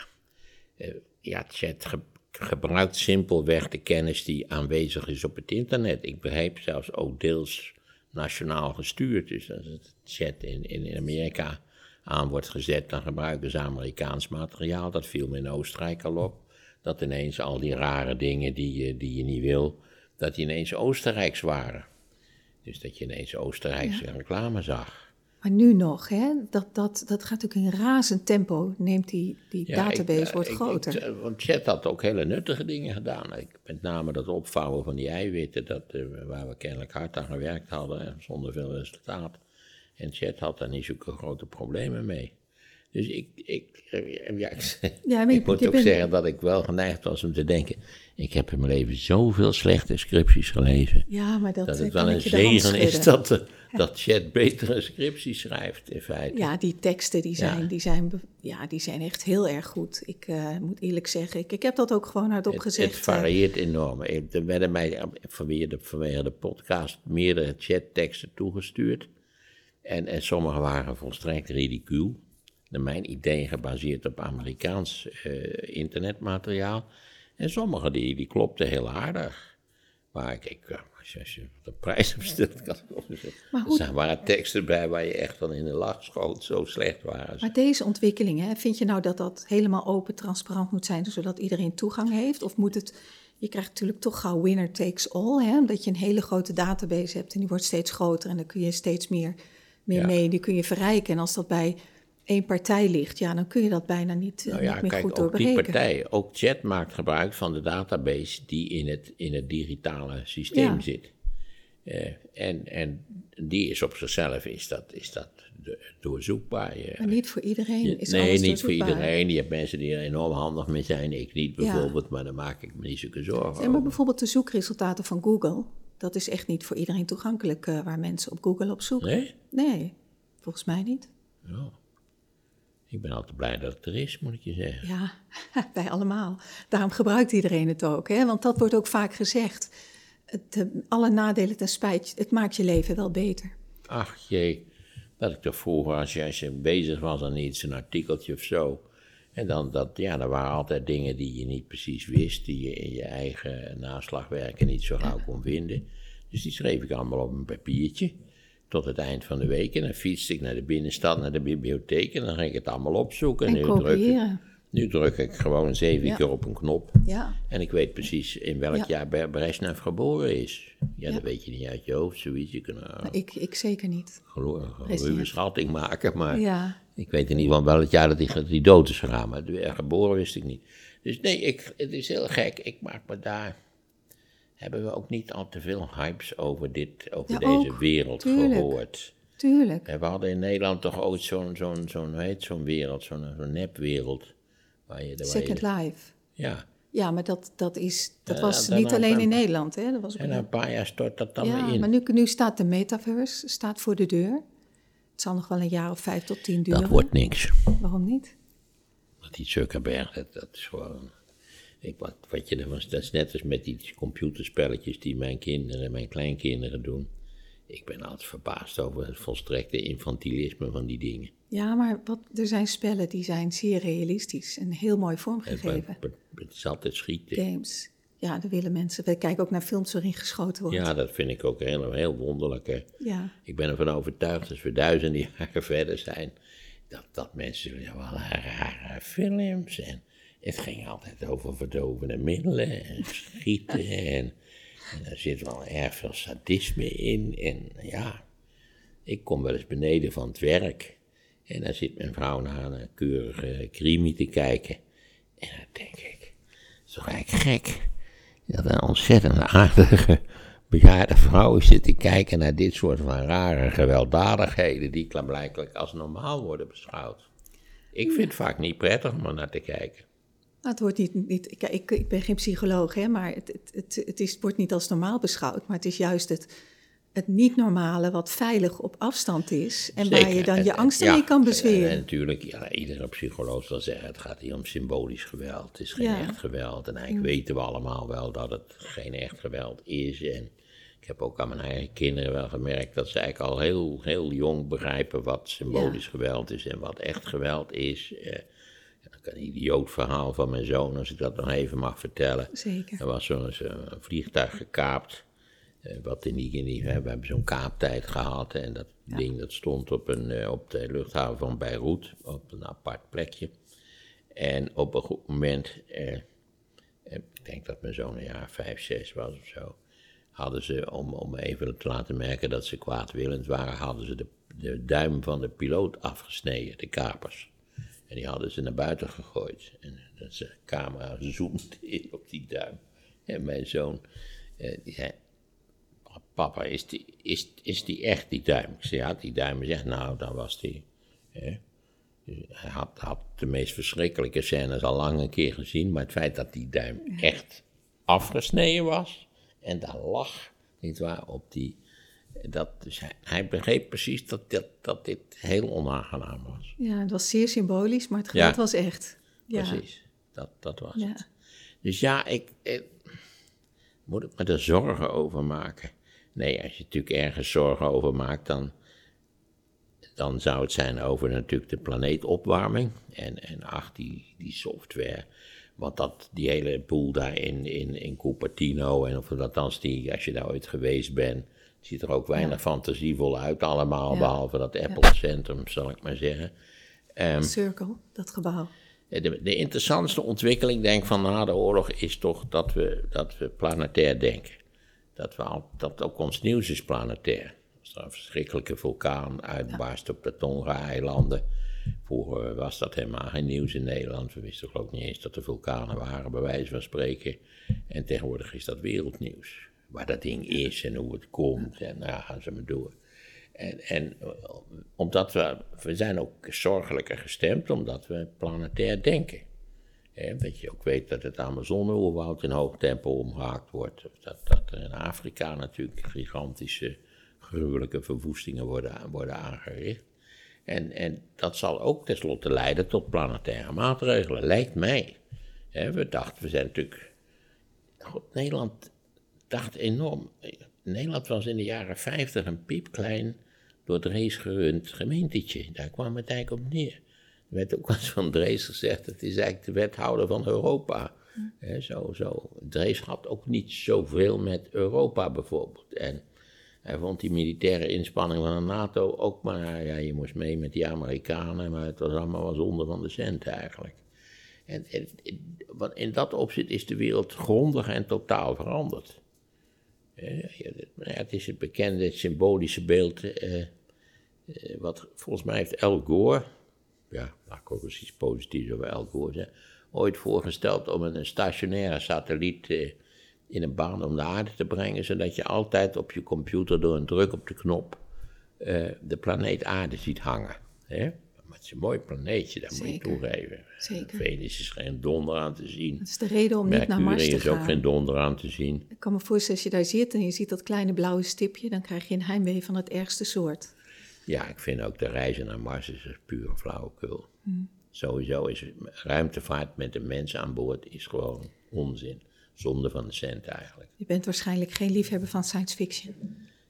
uh, ja, chat gebruikt simpelweg de kennis die aanwezig is op het internet. Ik begrijp zelfs ook deels nationaal gestuurd. Dus als het chat in, in Amerika aan wordt gezet, dan gebruiken ze Amerikaans materiaal. Dat viel me in Oostenrijk al op. Dat ineens al die rare dingen die je, die je niet wil, dat die ineens Oostenrijks waren. Dus dat je ineens Oostenrijkse reclame zag. Maar nu nog, hè? Dat, dat, dat gaat natuurlijk in razend tempo, neemt die, die database, ik, wordt groter. Ik, want Chat had ook hele nuttige dingen gedaan. Ik, met name dat opvouwen van die eiwitten, dat, uh, waar we kennelijk hard aan gewerkt hadden, zonder veel resultaat. En Chat had daar niet zulke grote problemen mee. Dus ik, ik, eh, ja, ja, ik moet ook zeggen dat ik wel geneigd was om te denken... ik heb in mijn leven zoveel slechte scripties gelezen... Ja, maar dat, dat het wel een zegen is dat, de, dat Chat betere scripties schrijft, in feite. Ja, die teksten die zijn, ja. Die zijn, ja, die zijn echt heel erg goed. Ik uh, moet eerlijk zeggen, ik, ik heb dat ook gewoon hardop gezegd. Het varieert enorm. Er werden mij vanwege de, vanwege de podcast meerdere chatteksten toegestuurd... En, en sommige waren volstrekt ridicuul naar mijn idee gebaseerd op Amerikaans uh, internetmateriaal. En sommige die, die klopten heel aardig. Maar ik, ik als je de prijs op stelt, kan ik ook zeggen. Er waren teksten bij waar je echt van in de lach schoot, zo slecht waren Maar deze ontwikkelingen, vind je nou dat dat helemaal open, transparant moet zijn, zodat iedereen toegang heeft? Of moet het, je krijgt natuurlijk toch gauw winner takes all, hè? omdat je een hele grote database hebt en die wordt steeds groter en dan kun je steeds meer, meer mee, die kun je verrijken. En als dat bij één partij ligt, ja, dan kun je dat bijna niet, eh, Nou ja, niet meer kijk, goed ook die partij, ook Chat maakt gebruik van de database die in het, in het digitale systeem Ja. zit. Eh, en, en die is op zichzelf is dat, is dat doorzoekbaar. Je- Maar niet voor iedereen je- is nee, alles niet voor iedereen. Je hebt mensen die er enorm handig mee zijn, ik niet Ja. bijvoorbeeld, maar daar maak ik me niet zulke zorgen Ja, maar bijvoorbeeld de zoekresultaten van Google, dat is echt niet voor iedereen toegankelijk eh, waar mensen op Google op zoeken. Nee? Nee, volgens mij niet. Ja. Ik ben altijd blij dat het er is, moet ik je zeggen. Ja, wij allemaal. Daarom gebruikt iedereen het ook, hè? want dat wordt ook vaak gezegd. Het, eh, alle nadelen ten spijt, het maakt je leven wel beter. Ach jee, dat ik toch vroeger, als je, als je bezig was aan iets, een artikeltje of zo. En dan, dat, ja, er waren altijd dingen die je niet precies wist, die je in je eigen naslagwerken niet zo gauw kon vinden. Dus die schreef ik allemaal op een papiertje. Tot het eind van de week. En dan fietste ik naar de binnenstad, naar de bibliotheek. En dan ging ik het allemaal opzoeken. En nu, druk ik, nu druk ik gewoon zeven Ja. keer op een knop. Ja, En ik weet precies in welk Ja. jaar Ber- Brezhnev geboren is. Ja, dat weet je niet uit je hoofd, zoiets. Je uh, ik, ik zeker niet. een schatting maken, maar Ja, ik weet in ieder geval wel het jaar dat hij, hij dood is gegaan. Maar geboren wist ik niet. Dus nee, ik, het is heel gek. Ik maak me daar... Hebben we ook niet al te veel hypes over, dit, over Ja, deze ook. wereld Tuurlijk. gehoord? tuurlijk. En we hadden in Nederland toch ooit zo'n, zo'n, zo'n, hoe heet zo'n wereld, zo'n, zo'n nepwereld. Waar je, waar Second je, Life. ja, Ja, maar dat, dat, is, dat was dan- niet dan- alleen dan- in Nederland. Hè? Dat was en na een paar jaar stort dat dan weer ja, in. maar nu, nu staat de metaverse staat voor de deur. Het zal nog wel een jaar of vijf tot tien duren. dat wordt niks. Waarom niet? Want die Zuckerberg, dat, dat is gewoon... Ik, wat, wat je, er was, dat is net als met die computerspelletjes die mijn kinderen en mijn kleinkinderen doen. Ik ben altijd verbaasd over het volstrekte infantilisme van die dingen. Ja, maar wat, er zijn spellen die zijn zeer realistisch en heel mooi vormgegeven. het- het is altijd schieten. Games. Ja, daar willen mensen. We kijken ook naar films waarin geschoten wordt. Ja, dat vind ik ook heel, heel wonderlijk. Hè. Ja. Ik ben ervan overtuigd, als we duizenden jaren verder zijn, dat, dat mensen zullen ja, wel rare films en het ging altijd over verdovende middelen en schieten en, en er zit wel erg veel sadisme in en ja, ik kom wel eens beneden van het werk en dan zit mijn vrouw naar een keurige crimi te kijken en dan denk ik, het is toch eigenlijk gek dat een ontzettend aardige bejaarde vrouw zit te kijken naar dit soort van rare gewelddadigheden die klaarblijkelijk als normaal worden beschouwd. Ik vind het vaak niet prettig om er naar te kijken. Nou, het wordt niet, niet ik, ik, ik ben geen psycholoog, hè, maar het, het, het, het, is, het wordt niet als normaal beschouwd. Maar het is juist het, het niet-normale wat veilig op afstand is. En waar je dan En- je en- angsten ja, mee kan En, bezweren. en natuurlijk, ja, iedere psycholoog zal zeggen, het gaat hier om symbolisch geweld. Het is geen Ja. echt geweld. En eigenlijk weten we allemaal wel dat het geen echt geweld is. En ik heb ook aan mijn eigen kinderen wel gemerkt dat ze eigenlijk al heel, heel jong begrijpen wat symbolisch geweld is en wat echt geweld is. Eh, een idioot verhaal van mijn zoon, als ik dat nog even mag vertellen. Zeker. Er was zo'n zo'n vliegtuig gekaapt. eh, wat in die, in die, we hebben zo'n kaaptijd gehad. En dat ding dat stond op, een, eh, op de luchthaven van Beirut. Op een apart plekje. En op een goed moment. eh, eh, ik denk dat mijn zoon een jaar vijf, zes was of zo. Hadden ze, om, om even te laten merken dat ze kwaadwillend waren, hadden ze de, de duim van de piloot afgesneden, de kapers. En die hadden ze naar buiten gegooid. En de camera zoomde in op die duim. En mijn zoon, eh, die zei, papa, is die, is, is die echt die duim? Ik zei, ja, die duim is echt, nou, dan was die. Hè. Dus hij had, had de meest verschrikkelijke scènes al lang een keer gezien, maar het feit dat die duim echt afgesneden was en daar lag, nietwaar, op die. Dat, dus hij, hij begreep precies dat, dat, dat dit heel onaangenaam was. Ja, het was zeer symbolisch, maar het Ja. was echt. Ja. Precies, dat, dat was Ja. het. Dus ja, ik, ik moet ik me er zorgen over maken. Nee, als je natuurlijk ergens zorgen over maakt, dan, dan zou het zijn over natuurlijk de planeetopwarming. En, en ach, die, die software. Want dat, die hele boel daar in, in, in Cupertino, en of althans die, als je daar ooit geweest bent, ziet er ook weinig fantasievol uit allemaal, behalve dat Apple-centrum, zal ik maar zeggen. Ehm, Circle, dat gebouw. de, de interessantste ontwikkeling, denk ik, van na de oorlog is toch dat we, dat we planetair denken. Dat, we al, dat ook ons nieuws is planetair. Als er een verschrikkelijke vulkaan uitbarst op de Tonga-eilanden, Vroeger was dat helemaal geen nieuws in Nederland. We wisten geloof ik niet eens dat er vulkanen waren, bij wijze van spreken. En tegenwoordig is dat wereldnieuws. Waar dat ding is en hoe het komt. En nou, gaan ze maar door. En, en omdat we, we zijn ook zorgelijker gestemd, omdat we planetair denken. dat je ook weet dat het Amazone-oerwoud in hoog tempo omgehaakt wordt. Dat, dat er in Afrika natuurlijk gigantische, gruwelijke verwoestingen worden, worden aangericht. En, en dat zal ook tenslotte leiden tot planetaire maatregelen, lijkt mij. we dachten, we zijn natuurlijk. God, Nederland dacht enorm. Nederland was in de jaren 50 een piepklein, door Drees gerund gemeentetje. Daar kwam het eigenlijk op neer. Er werd ook eens van Drees gezegd: het is eigenlijk de wethouder van Europa. He, zo, zo. Drees had ook niet zoveel met Europa bijvoorbeeld. En hij vond die militaire inspanning van de NATO ook maar, ja, je moest mee met die Amerikanen, maar het was allemaal wel zonde van de cent eigenlijk. En, en, in dat opzicht is de wereld grondig en totaal veranderd. Het is het bekende symbolische beeld, eh, eh, wat volgens mij heeft Al Gore, ja, laat ik ook eens iets positiefs over Al Gore zeggen, ooit voorgesteld om een stationaire satelliet eh, in een baan om de aarde te brengen, zodat je altijd op je computer door een druk op de knop de planeet aarde ziet hangen. Is een mooi planeetje, dat moet je toegeven. Zeker. Venus is geen donder aan te zien. Dat is de reden om niet naar Mars te gaan. is ook geen donder aan te zien. Ik kan me voorstellen, als je daar zit en je ziet dat kleine blauwe stipje, dan krijg je een heimwee van het ergste soort. Ja, ik vind ook de reizen naar Mars is een pure flauwekul. Hmm. Sowieso is ruimtevaart met de mensen aan boord is gewoon onzin. Zonde van de cent eigenlijk. Je bent waarschijnlijk geen liefhebber van science fiction.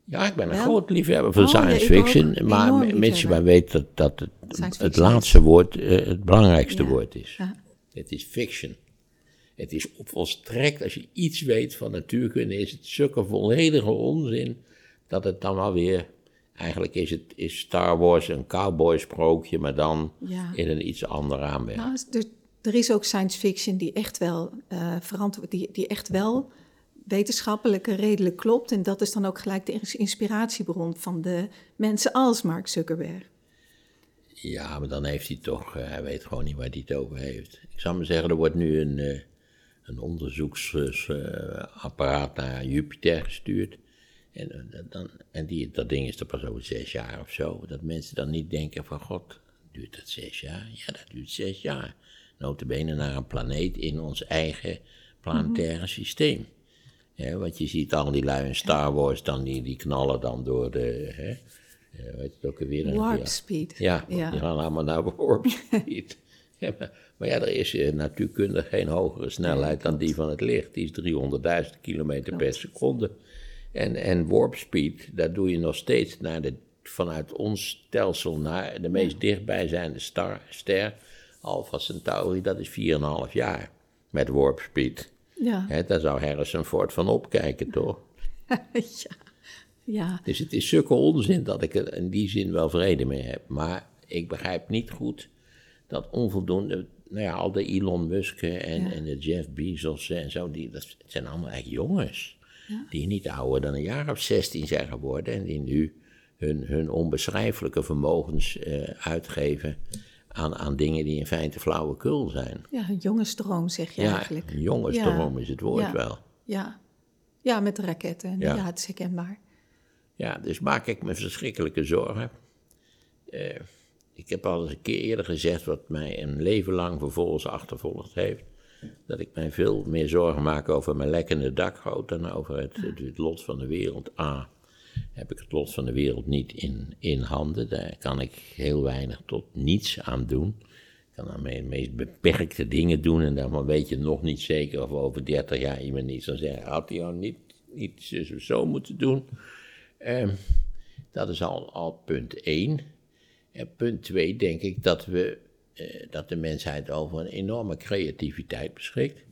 Ja, ik ben een groot liefhebber van oh, science fiction. Maar mensen maar weten dat, dat het, het laatste woord uh, het belangrijkste woord is. Ja. Het is fiction. Het is volstrekt, als je iets weet van natuurkunde, is het zulke volledige onzin dat het dan wel weer. Eigenlijk is, het, is Star Wars een cowboy sprookje, maar dan in een iets andere aanmerking. Nou, er is ook science fiction die echt wel uh, verantwoord, die, die echt wel wetenschappelijk redelijk klopt. En dat is dan ook gelijk de inspiratiebron van de mensen als Mark Zuckerberg. Ja, maar dan heeft hij toch, uh, hij weet gewoon niet waar hij het over heeft. Ik zou maar zeggen, er wordt nu een, uh, een onderzoeksapparaat naar Jupiter gestuurd. En, dan, en die, dat ding is er pas over zes jaar of zo. Dat mensen dan niet denken van, god, duurt dat zes jaar? Ja, dat duurt zes jaar notabene naar een planeet in ons eigen planetaire mhm. systeem. Ja, want je ziet al die lui in Star Wars, dan die, die knallen dan door de, hè, weet het ook weer? Warp speed. Ja, die gaan allemaal naar warp speed. ja, maar, ja, er is uh, natuurkundig geen hogere snelheid dan die van het licht. Die is 300.000 kilometer per seconde. En, en warp speed, dat doe je nog steeds naar de, vanuit ons stelsel naar de meest dichtbijzijnde star, ster Alpha Centauri, dat is 4,5 jaar met warp speed. Ja. He, daar zou Harrison Ford van opkijken, toch? ja. ja. Dus het is zulke onzin dat ik er in die zin wel vrede mee heb. Maar ik begrijp niet goed dat onvoldoende, nou ja, al de Elon Musk en, en de Jeff Bezos en zo, die, dat zijn allemaal echt jongens. Ja. Die niet ouder dan een jaar of 16 zijn geworden en die nu hun, hun onbeschrijfelijke vermogens uh, uitgeven aan, aan dingen die in feite flauwekul zijn. Ja, een jongensdroom zeg je ja, eigenlijk. een jongensdroom is het woord wel. Ja. ja, met de raketten. Ja. het is herkenbaar. Ja, dus maak ik me verschrikkelijke zorgen. Uh, ik heb al eens een keer eerder gezegd, wat mij een leven lang vervolgens achtervolgd heeft, dat ik mij veel meer zorgen maak over mijn lekkende dakgoot dan over het, het lot van de wereld. A heb ik het lot van de wereld niet in, in handen. Daar kan ik heel weinig tot niets aan doen. Ik kan daarmee de meest beperkte dingen doen en dan weet je nog niet zeker of over 30 jaar iemand niet zal zeggen, had hij al niet, niet zo moeten doen. Um, dat is al, al punt 1. En punt 2 denk ik dat, we, uh, dat de mensheid over een enorme creativiteit beschikt.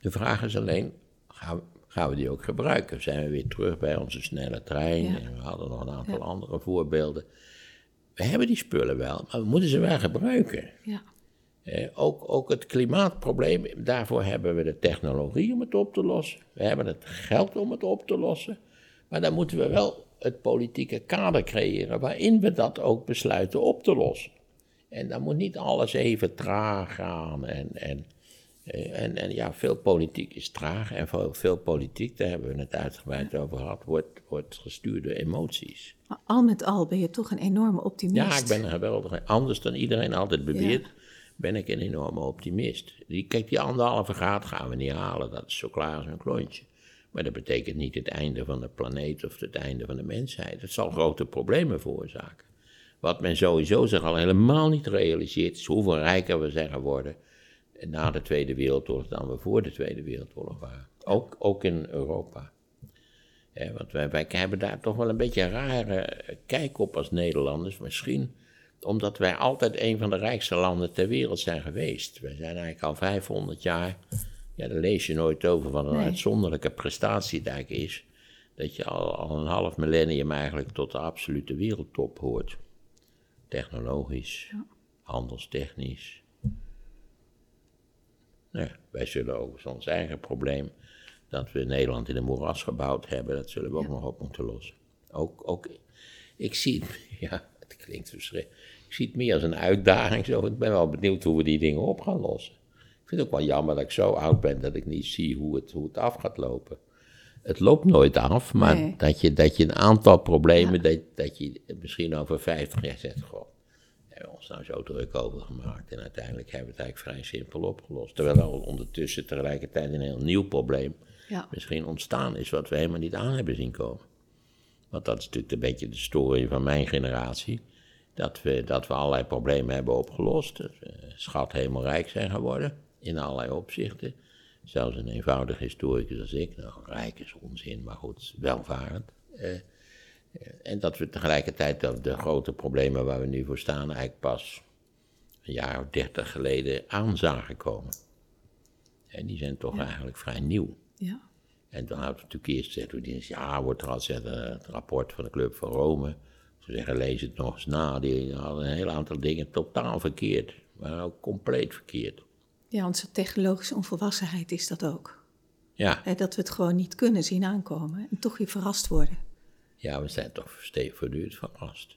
De vraag is alleen, gaan gaan we die ook gebruiken. Zijn we weer terug bij onze snelle trein. En we hadden nog een aantal andere voorbeelden. We hebben die spullen wel, maar we moeten ze wel gebruiken. Ja. Eh, ook, ook het klimaatprobleem, daarvoor hebben we de technologie om het op te lossen. We hebben het geld om het op te lossen. Maar dan moeten we wel het politieke kader creëren waarin we dat ook besluiten op te lossen. En dan moet niet alles even traag gaan. En, en, en, en ja, veel politiek is traag. En veel, veel politiek, daar hebben we het uitgebreid over gehad, wordt, wordt gestuurd door emoties. Maar al met al ben je toch een enorme optimist. Ja, ik ben een geweldige. Anders dan iedereen altijd beweert, ben ik een enorme optimist. Die, kijk, die anderhalve graad gaan we niet halen. Dat is zo klaar als een klontje. Maar dat betekent niet het einde van de planeet of het einde van de mensheid. Het zal grote problemen veroorzaken. Wat men sowieso zich al helemaal niet realiseert, is hoeveel rijker we zijn geworden na de Tweede Wereldoorlog dan we voor de Tweede Wereldoorlog waren. Ook, ook in Europa. want wij, wij hebben daar toch wel een beetje een rare kijk op als Nederlanders. Misschien omdat wij altijd een van de rijkste landen ter wereld zijn geweest. Wij zijn eigenlijk al 500 jaar. Ja, daar lees je nooit over wat een uitzonderlijke prestatie daar is. Dat je al, al een half millennium eigenlijk tot de absolute wereldtop hoort. Technologisch, ja. handelstechnisch. Nou ja, wij zullen ook ons eigen probleem dat we Nederland in een moeras gebouwd hebben, dat zullen we ook nog op moeten lossen. Ook, ook, ik zie het, ja, het klinkt verschrikkelijk. Ik zie het meer als een uitdaging zo. Ik ben wel benieuwd hoe we die dingen op gaan lossen. Ik vind het ook wel jammer dat ik zo oud ben dat ik niet zie hoe het, hoe het af gaat lopen. Het loopt nooit af, maar dat, je, dat je een aantal problemen, dat, dat je misschien over 50 jaar zegt, goh, we ons nou zo druk over gemaakt. En uiteindelijk hebben we het eigenlijk vrij simpel opgelost. Terwijl er ondertussen tegelijkertijd een heel nieuw probleem ja. misschien ontstaan is, wat we helemaal niet aan hebben zien komen. Want dat is natuurlijk een beetje de story van mijn generatie. Dat we, dat we allerlei problemen hebben opgelost. Dat we schat helemaal rijk zijn geworden, in allerlei opzichten. Zelfs een eenvoudig historicus als ik, nou, rijk is onzin, maar goed, welvarend. Eh, en dat we tegelijkertijd de, de, grote problemen waar we nu voor staan eigenlijk pas een jaar of dertig geleden aan zagen komen. En die zijn toch eigenlijk vrij nieuw. Ja. En dan hadden we natuurlijk eerst gezegd, ja, wordt er al het rapport van de Club van Rome. Ze zeggen, lees het nog eens na. Die hadden een heel aantal dingen totaal verkeerd, maar ook compleet verkeerd. Ja, onze technologische onvolwassenheid is dat ook. Ja. dat we het gewoon niet kunnen zien aankomen en toch weer verrast worden. Ja, we zijn toch voortdurend verrast.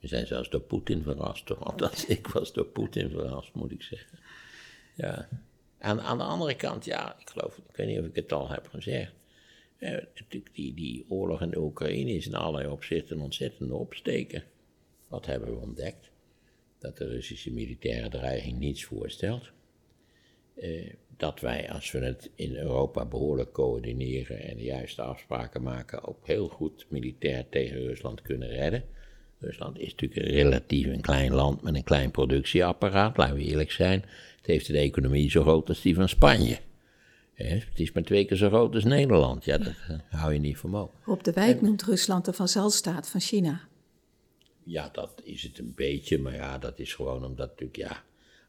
We zijn zelfs door Poetin verrast, toch? Althans, ik was door Poetin verrast, moet ik zeggen. Ja. Aan, aan de andere kant, ja, ik geloof, ik weet niet of ik het al heb gezegd. Eh, die, die oorlog in de Oekraïne is in allerlei opzichten een ontzettende opsteken. Wat hebben we ontdekt? Dat de Russische militaire dreiging niets voorstelt. Eh, dat wij, als we het in Europa behoorlijk coördineren en de juiste afspraken maken, ook heel goed militair tegen Rusland kunnen redden. Rusland is natuurlijk relatief een klein land met een klein productieapparaat, laten we eerlijk zijn. Het heeft een economie zo groot als die van Spanje. Het is maar twee keer zo groot als Nederland. Ja, dat eh, hou je niet voor mogelijk. Op de wijk noemt Rusland de vazalstaat van China. Ja, dat is het een beetje, maar ja, dat is gewoon omdat natuurlijk, ja,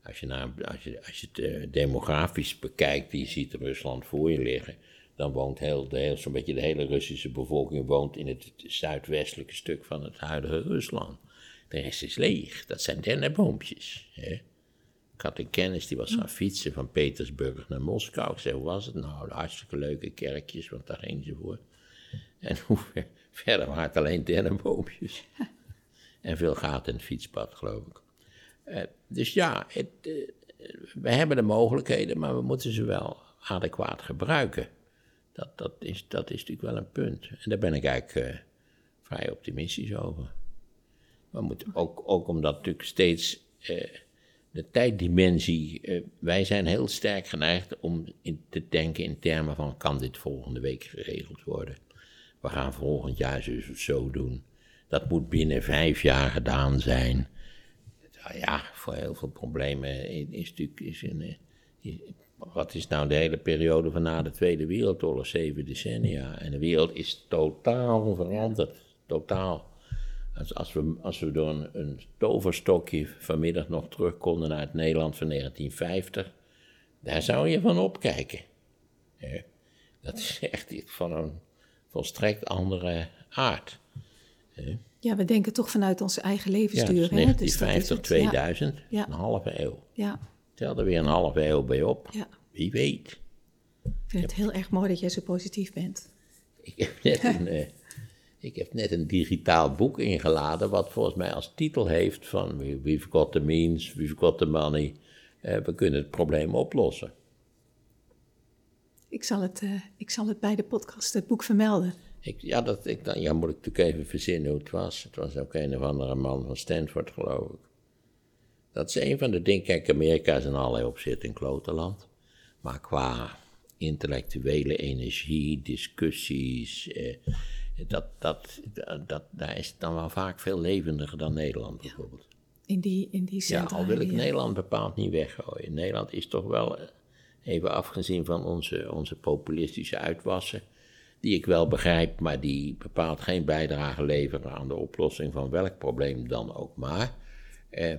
als je, naar, als je, als je het eh, demografisch bekijkt, die ziet Rusland voor je liggen, dan woont heel, heel, zo'n beetje de hele Russische bevolking woont in het zuidwestelijke stuk van het huidige Rusland. De rest is leeg, dat zijn dennenboompjes. Hè? Ik had een kennis die was gaan fietsen van Petersburg naar Moskou. Ik zei, hoe was het? Nou, hartstikke leuke kerkjes, want daar ging ze voor. En hoe verder waren het alleen dennenboompjes. En veel gaten in het fietspad, geloof ik. Uh, dus ja, het, uh, we hebben de mogelijkheden, maar we moeten ze wel adequaat gebruiken. Dat, dat, is, dat is natuurlijk wel een punt. En daar ben ik eigenlijk uh, vrij optimistisch over. We moeten ook, ook omdat natuurlijk steeds de tijddimensie. wij zijn heel sterk geneigd om in te denken in termen van: kan dit volgende week geregeld worden? We gaan volgend jaar zo, zo doen. Dat moet binnen vijf jaar gedaan zijn. Nou ja, voor heel veel problemen is natuurlijk. Is een, is, wat is nou de hele periode van na de Tweede Wereldoorlog, zeven decennia? En de wereld is totaal veranderd. Totaal. Als, als, we, als we door een, een toverstokje vanmiddag nog terug konden naar het Nederland van 1950, daar zou je van opkijken. dat is echt iets van een volstrekt andere aard. Ja, we denken toch vanuit onze eigen levensduur. Ja, 1950, 2000, ja. een halve eeuw. Ja. Tel er weer een halve eeuw bij op. Ja. Wie weet. Ik vind het heel erg mooi dat jij zo positief bent. Ik heb net een, uh, Ik heb net een digitaal boek ingeladen, wat volgens mij als titel heeft van We've got the means, we've got the money, eh, we kunnen het probleem oplossen. Ik zal het, eh, ik zal het bij de podcast, het boek vermelden. Ik, ja, dat, ik, dan, ja, moet ik natuurlijk even verzinnen hoe het was. Het was ook een of andere man van Stanford, geloof ik. Dat is een van de dingen. Kijk, Amerika is in allerlei opzichten een klotenland. Maar qua intellectuele energie, discussies, eh, dat, dat, dat, daar is het dan wel vaak veel levendiger dan Nederland bijvoorbeeld. In die, in die Ja, al wil ik ja. Nederland bepaald niet weggooien. Nederland is toch wel, eh, even afgezien van onze, onze populistische uitwassen, die ik wel begrijp, maar die bepaald geen bijdrage leveren aan de oplossing van welk probleem dan ook maar, eh,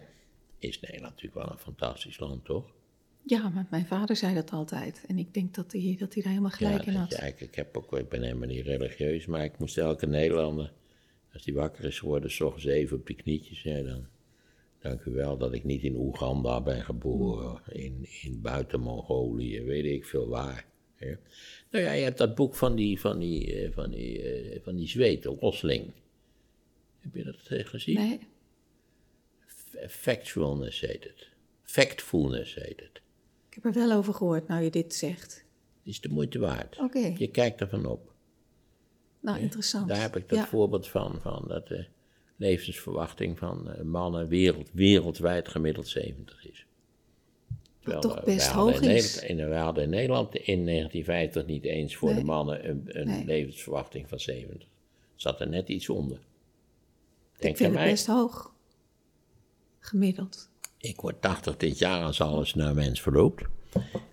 is Nederland natuurlijk wel een fantastisch land, toch? Ja, maar mijn vader zei dat altijd. En ik denk dat hij, dat hij daar helemaal gelijk ja, in had. ja, ik, ik, heb ook, ik ben helemaal niet religieus, maar ik moest elke Nederlander, als die wakker is geworden, s ochtends even op die knietjes, dan dank u wel dat ik niet in Oeganda ben geboren, in, in buiten Mongolië, weet ik veel waar. Hè. Nou ja, je hebt dat boek van die, van die, eh, van die, eh, van die Zweed, Rosling. Heb je dat eh, gezien? Nee, Factualness heet het. Factfulness heet het. ik heb er wel over gehoord, nou je dit zegt. Het is de moeite waard. Oké, Je kijkt ervan op. nou interessant. Daar heb ik dat Ja. voorbeeld van, van dat de levensverwachting van mannen wereld, wereldwijd gemiddeld 70 is. Toch eh, best hoog in is. Nederland, in, wij hadden in Nederland in 1950 niet eens voor Nee. de mannen een, een Nee. levensverwachting van 70. Zat er net iets onder. ik Denk vind aan het mij. best hoog. Gemiddeld. Ik word 80 dit jaar als alles naar wens verloopt.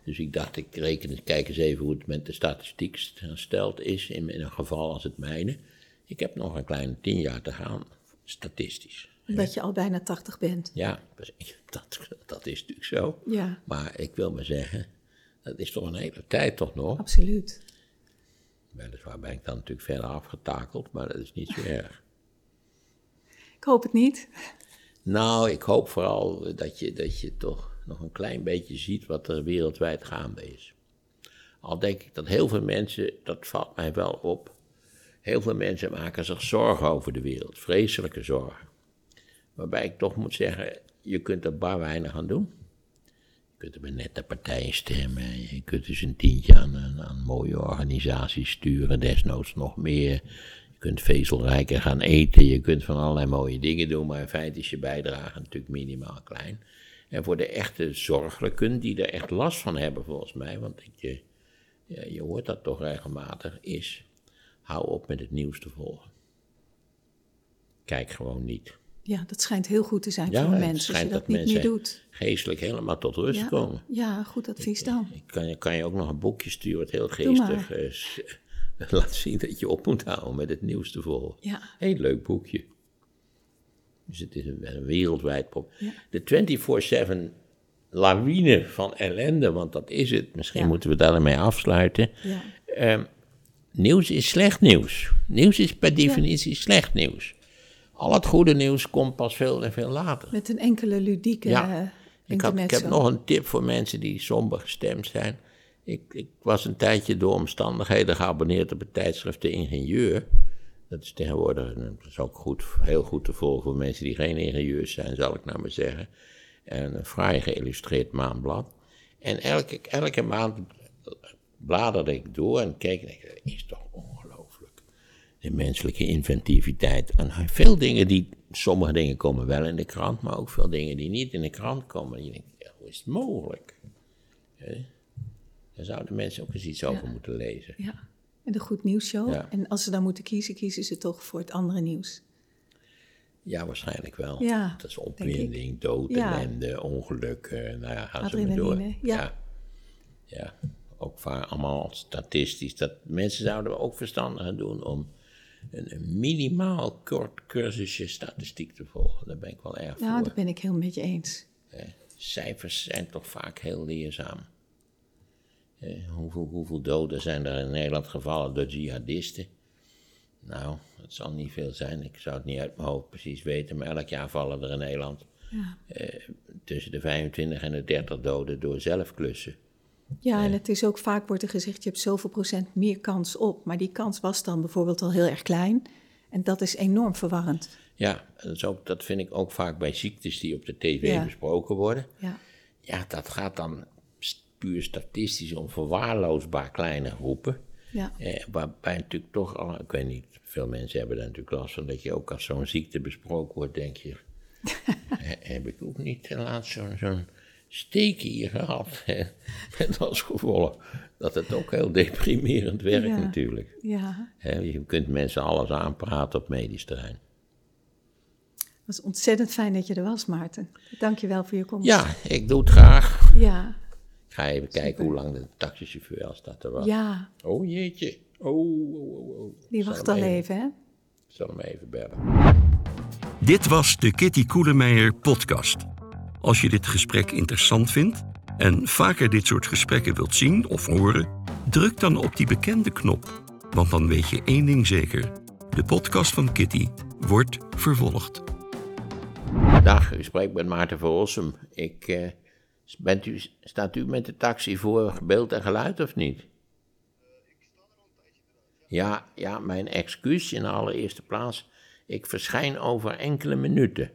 Dus ik dacht, ik reken eens, kijk eens even hoe het met de statistiek gesteld is in, in een geval als het mijne. Ik heb nog een kleine 10 jaar te gaan, statistisch. Omdat je al bijna 80 bent. Ja, dat, dat is natuurlijk zo. Ja, Maar ik wil maar zeggen, dat is toch een hele tijd toch nog. absoluut. Weliswaar ben ik dan natuurlijk verder afgetakeld, maar dat is niet zo erg. Ik hoop het niet. Nou, ik hoop vooral dat je, dat je toch nog een klein beetje ziet wat er wereldwijd gaande is. Al denk ik dat heel veel mensen, dat valt mij wel op, heel veel mensen maken zich zorgen over de wereld, vreselijke zorgen. Waarbij ik toch moet zeggen, je kunt er bar weinig aan doen. Je kunt er bij nette partijen stemmen, je kunt dus een tientje aan, aan, mooie organisaties sturen, desnoods nog meer. Je kunt vezelrijker gaan eten, je kunt van allerlei mooie dingen doen, maar in feite is je bijdrage natuurlijk minimaal klein. En voor de echte zorgelijken, die er echt last van hebben volgens mij, want eh, ja, je hoort dat toch regelmatig, is hou op met het nieuws te volgen. Kijk gewoon niet. Ja, dat schijnt heel goed te zijn Ja, voor mensen als je dat, dat niet mensen meer doet. Geestelijk helemaal tot rust Ja, komen. ja, goed advies dan. Ik kan, je- kan je ook nog een boekje sturen wat heel geestig is. Laat zien dat je op moet houden met het nieuws te volgen. Ja. Heel leuk boekje. Dus het is een, een wereldwijd probleem. Ja. De 24-7 lawine van ellende, want dat is het. Misschien Ja. moeten we daarmee afsluiten. Ja. Ehm, nieuws is slecht nieuws. Nieuws is per definitie slecht nieuws. Al het goede nieuws komt pas veel en veel later. Met een enkele ludieke Ja. ja. Ik, had, ik heb nog een tip voor mensen die somber gestemd zijn. Ik, ik was een tijdje door omstandigheden geabonneerd op het tijdschrift De Ingenieur. Dat is tegenwoordig dat is ook goed, heel goed te volgen voor mensen die geen ingenieurs zijn, zal ik nou maar zeggen. En een fraai geïllustreerd maandblad. En elke, elke maand bladerde ik door en keek en ik dat is toch ongelooflijk. De menselijke inventiviteit. En veel dingen die, sommige dingen komen wel in de krant, maar ook veel dingen die niet in de krant komen. En je denkt, ja, hoe is het mogelijk? Daar zouden mensen ook eens iets over moeten lezen. Ja, en de Goed Nieuws Show. Ja. En als ze dan moeten kiezen, kiezen ze toch voor het andere nieuws. Ja, waarschijnlijk wel. Ja, dat is opwinding, dood, ellende, ongeluk. nou ja, gaan ze maar door. ja. ja. Ja, ook vaak allemaal statistisch. Dat, mensen zouden ook verstandig aan doen om een, een minimaal kort cursusje statistiek te volgen. Daar ben ik wel erg Ja, voor. dat ben ik heel met je eens. Eh, cijfers zijn toch vaak heel leerzaam. Eh, hoeveel, hoeveel doden zijn er in Nederland gevallen door jihadisten? Nou, het zal niet veel zijn. Ik zou het niet uit mijn hoofd precies weten, maar elk jaar vallen er in Nederland Ja. eh, tussen de 25 en de 30 doden door zelfklussen. Ja, en het is ook vaak wordt er gezegd, je hebt zoveel procent meer kans op. Maar die kans was dan bijvoorbeeld al heel erg klein. En dat is enorm verwarrend. Ja, dat, is ook, dat vind ik ook vaak bij ziektes die op de tv Ja. besproken worden. Ja. Ja, dat gaat dan puur statistisch om verwaarloosbaar kleine groepen. Ja. Eh, waarbij natuurlijk toch al, ik weet niet, veel mensen hebben daar natuurlijk last van, dat je ook als zo'n ziekte besproken wordt, denk je, "He- heb ik ook niet eh, laatst zo'n zo'n steek hier gehad. hè?" Met als gevolg dat het ook heel deprimerend werkt Ja. natuurlijk. ja. Je kunt mensen alles aanpraten op medisch terrein. Het was ontzettend fijn dat je er was, Maarten. Dank je wel voor je komst. Ja, ik doe het graag. Ja. Ik ga even kijken hoe lang de taxichauffeur als dat er was. Ja, Oh jeetje. Oh, oh, oh, oh. die Zal wacht al even, hè? Ik zal hem even bellen. Dit was de Kitty Koelemeijer podcast. Als je dit gesprek interessant vindt en vaker dit soort gesprekken wilt zien of horen, druk dan op die bekende knop. Want dan weet je één ding zeker: de podcast van Kitty wordt vervolgd. Dag, u spreekt met Maarten van. Ik, eh, bent u, staat u met de taxi voor beeld en geluid of niet? Ja, ja, mijn excuus in de allereerste plaats. Ik verschijn over enkele minuten.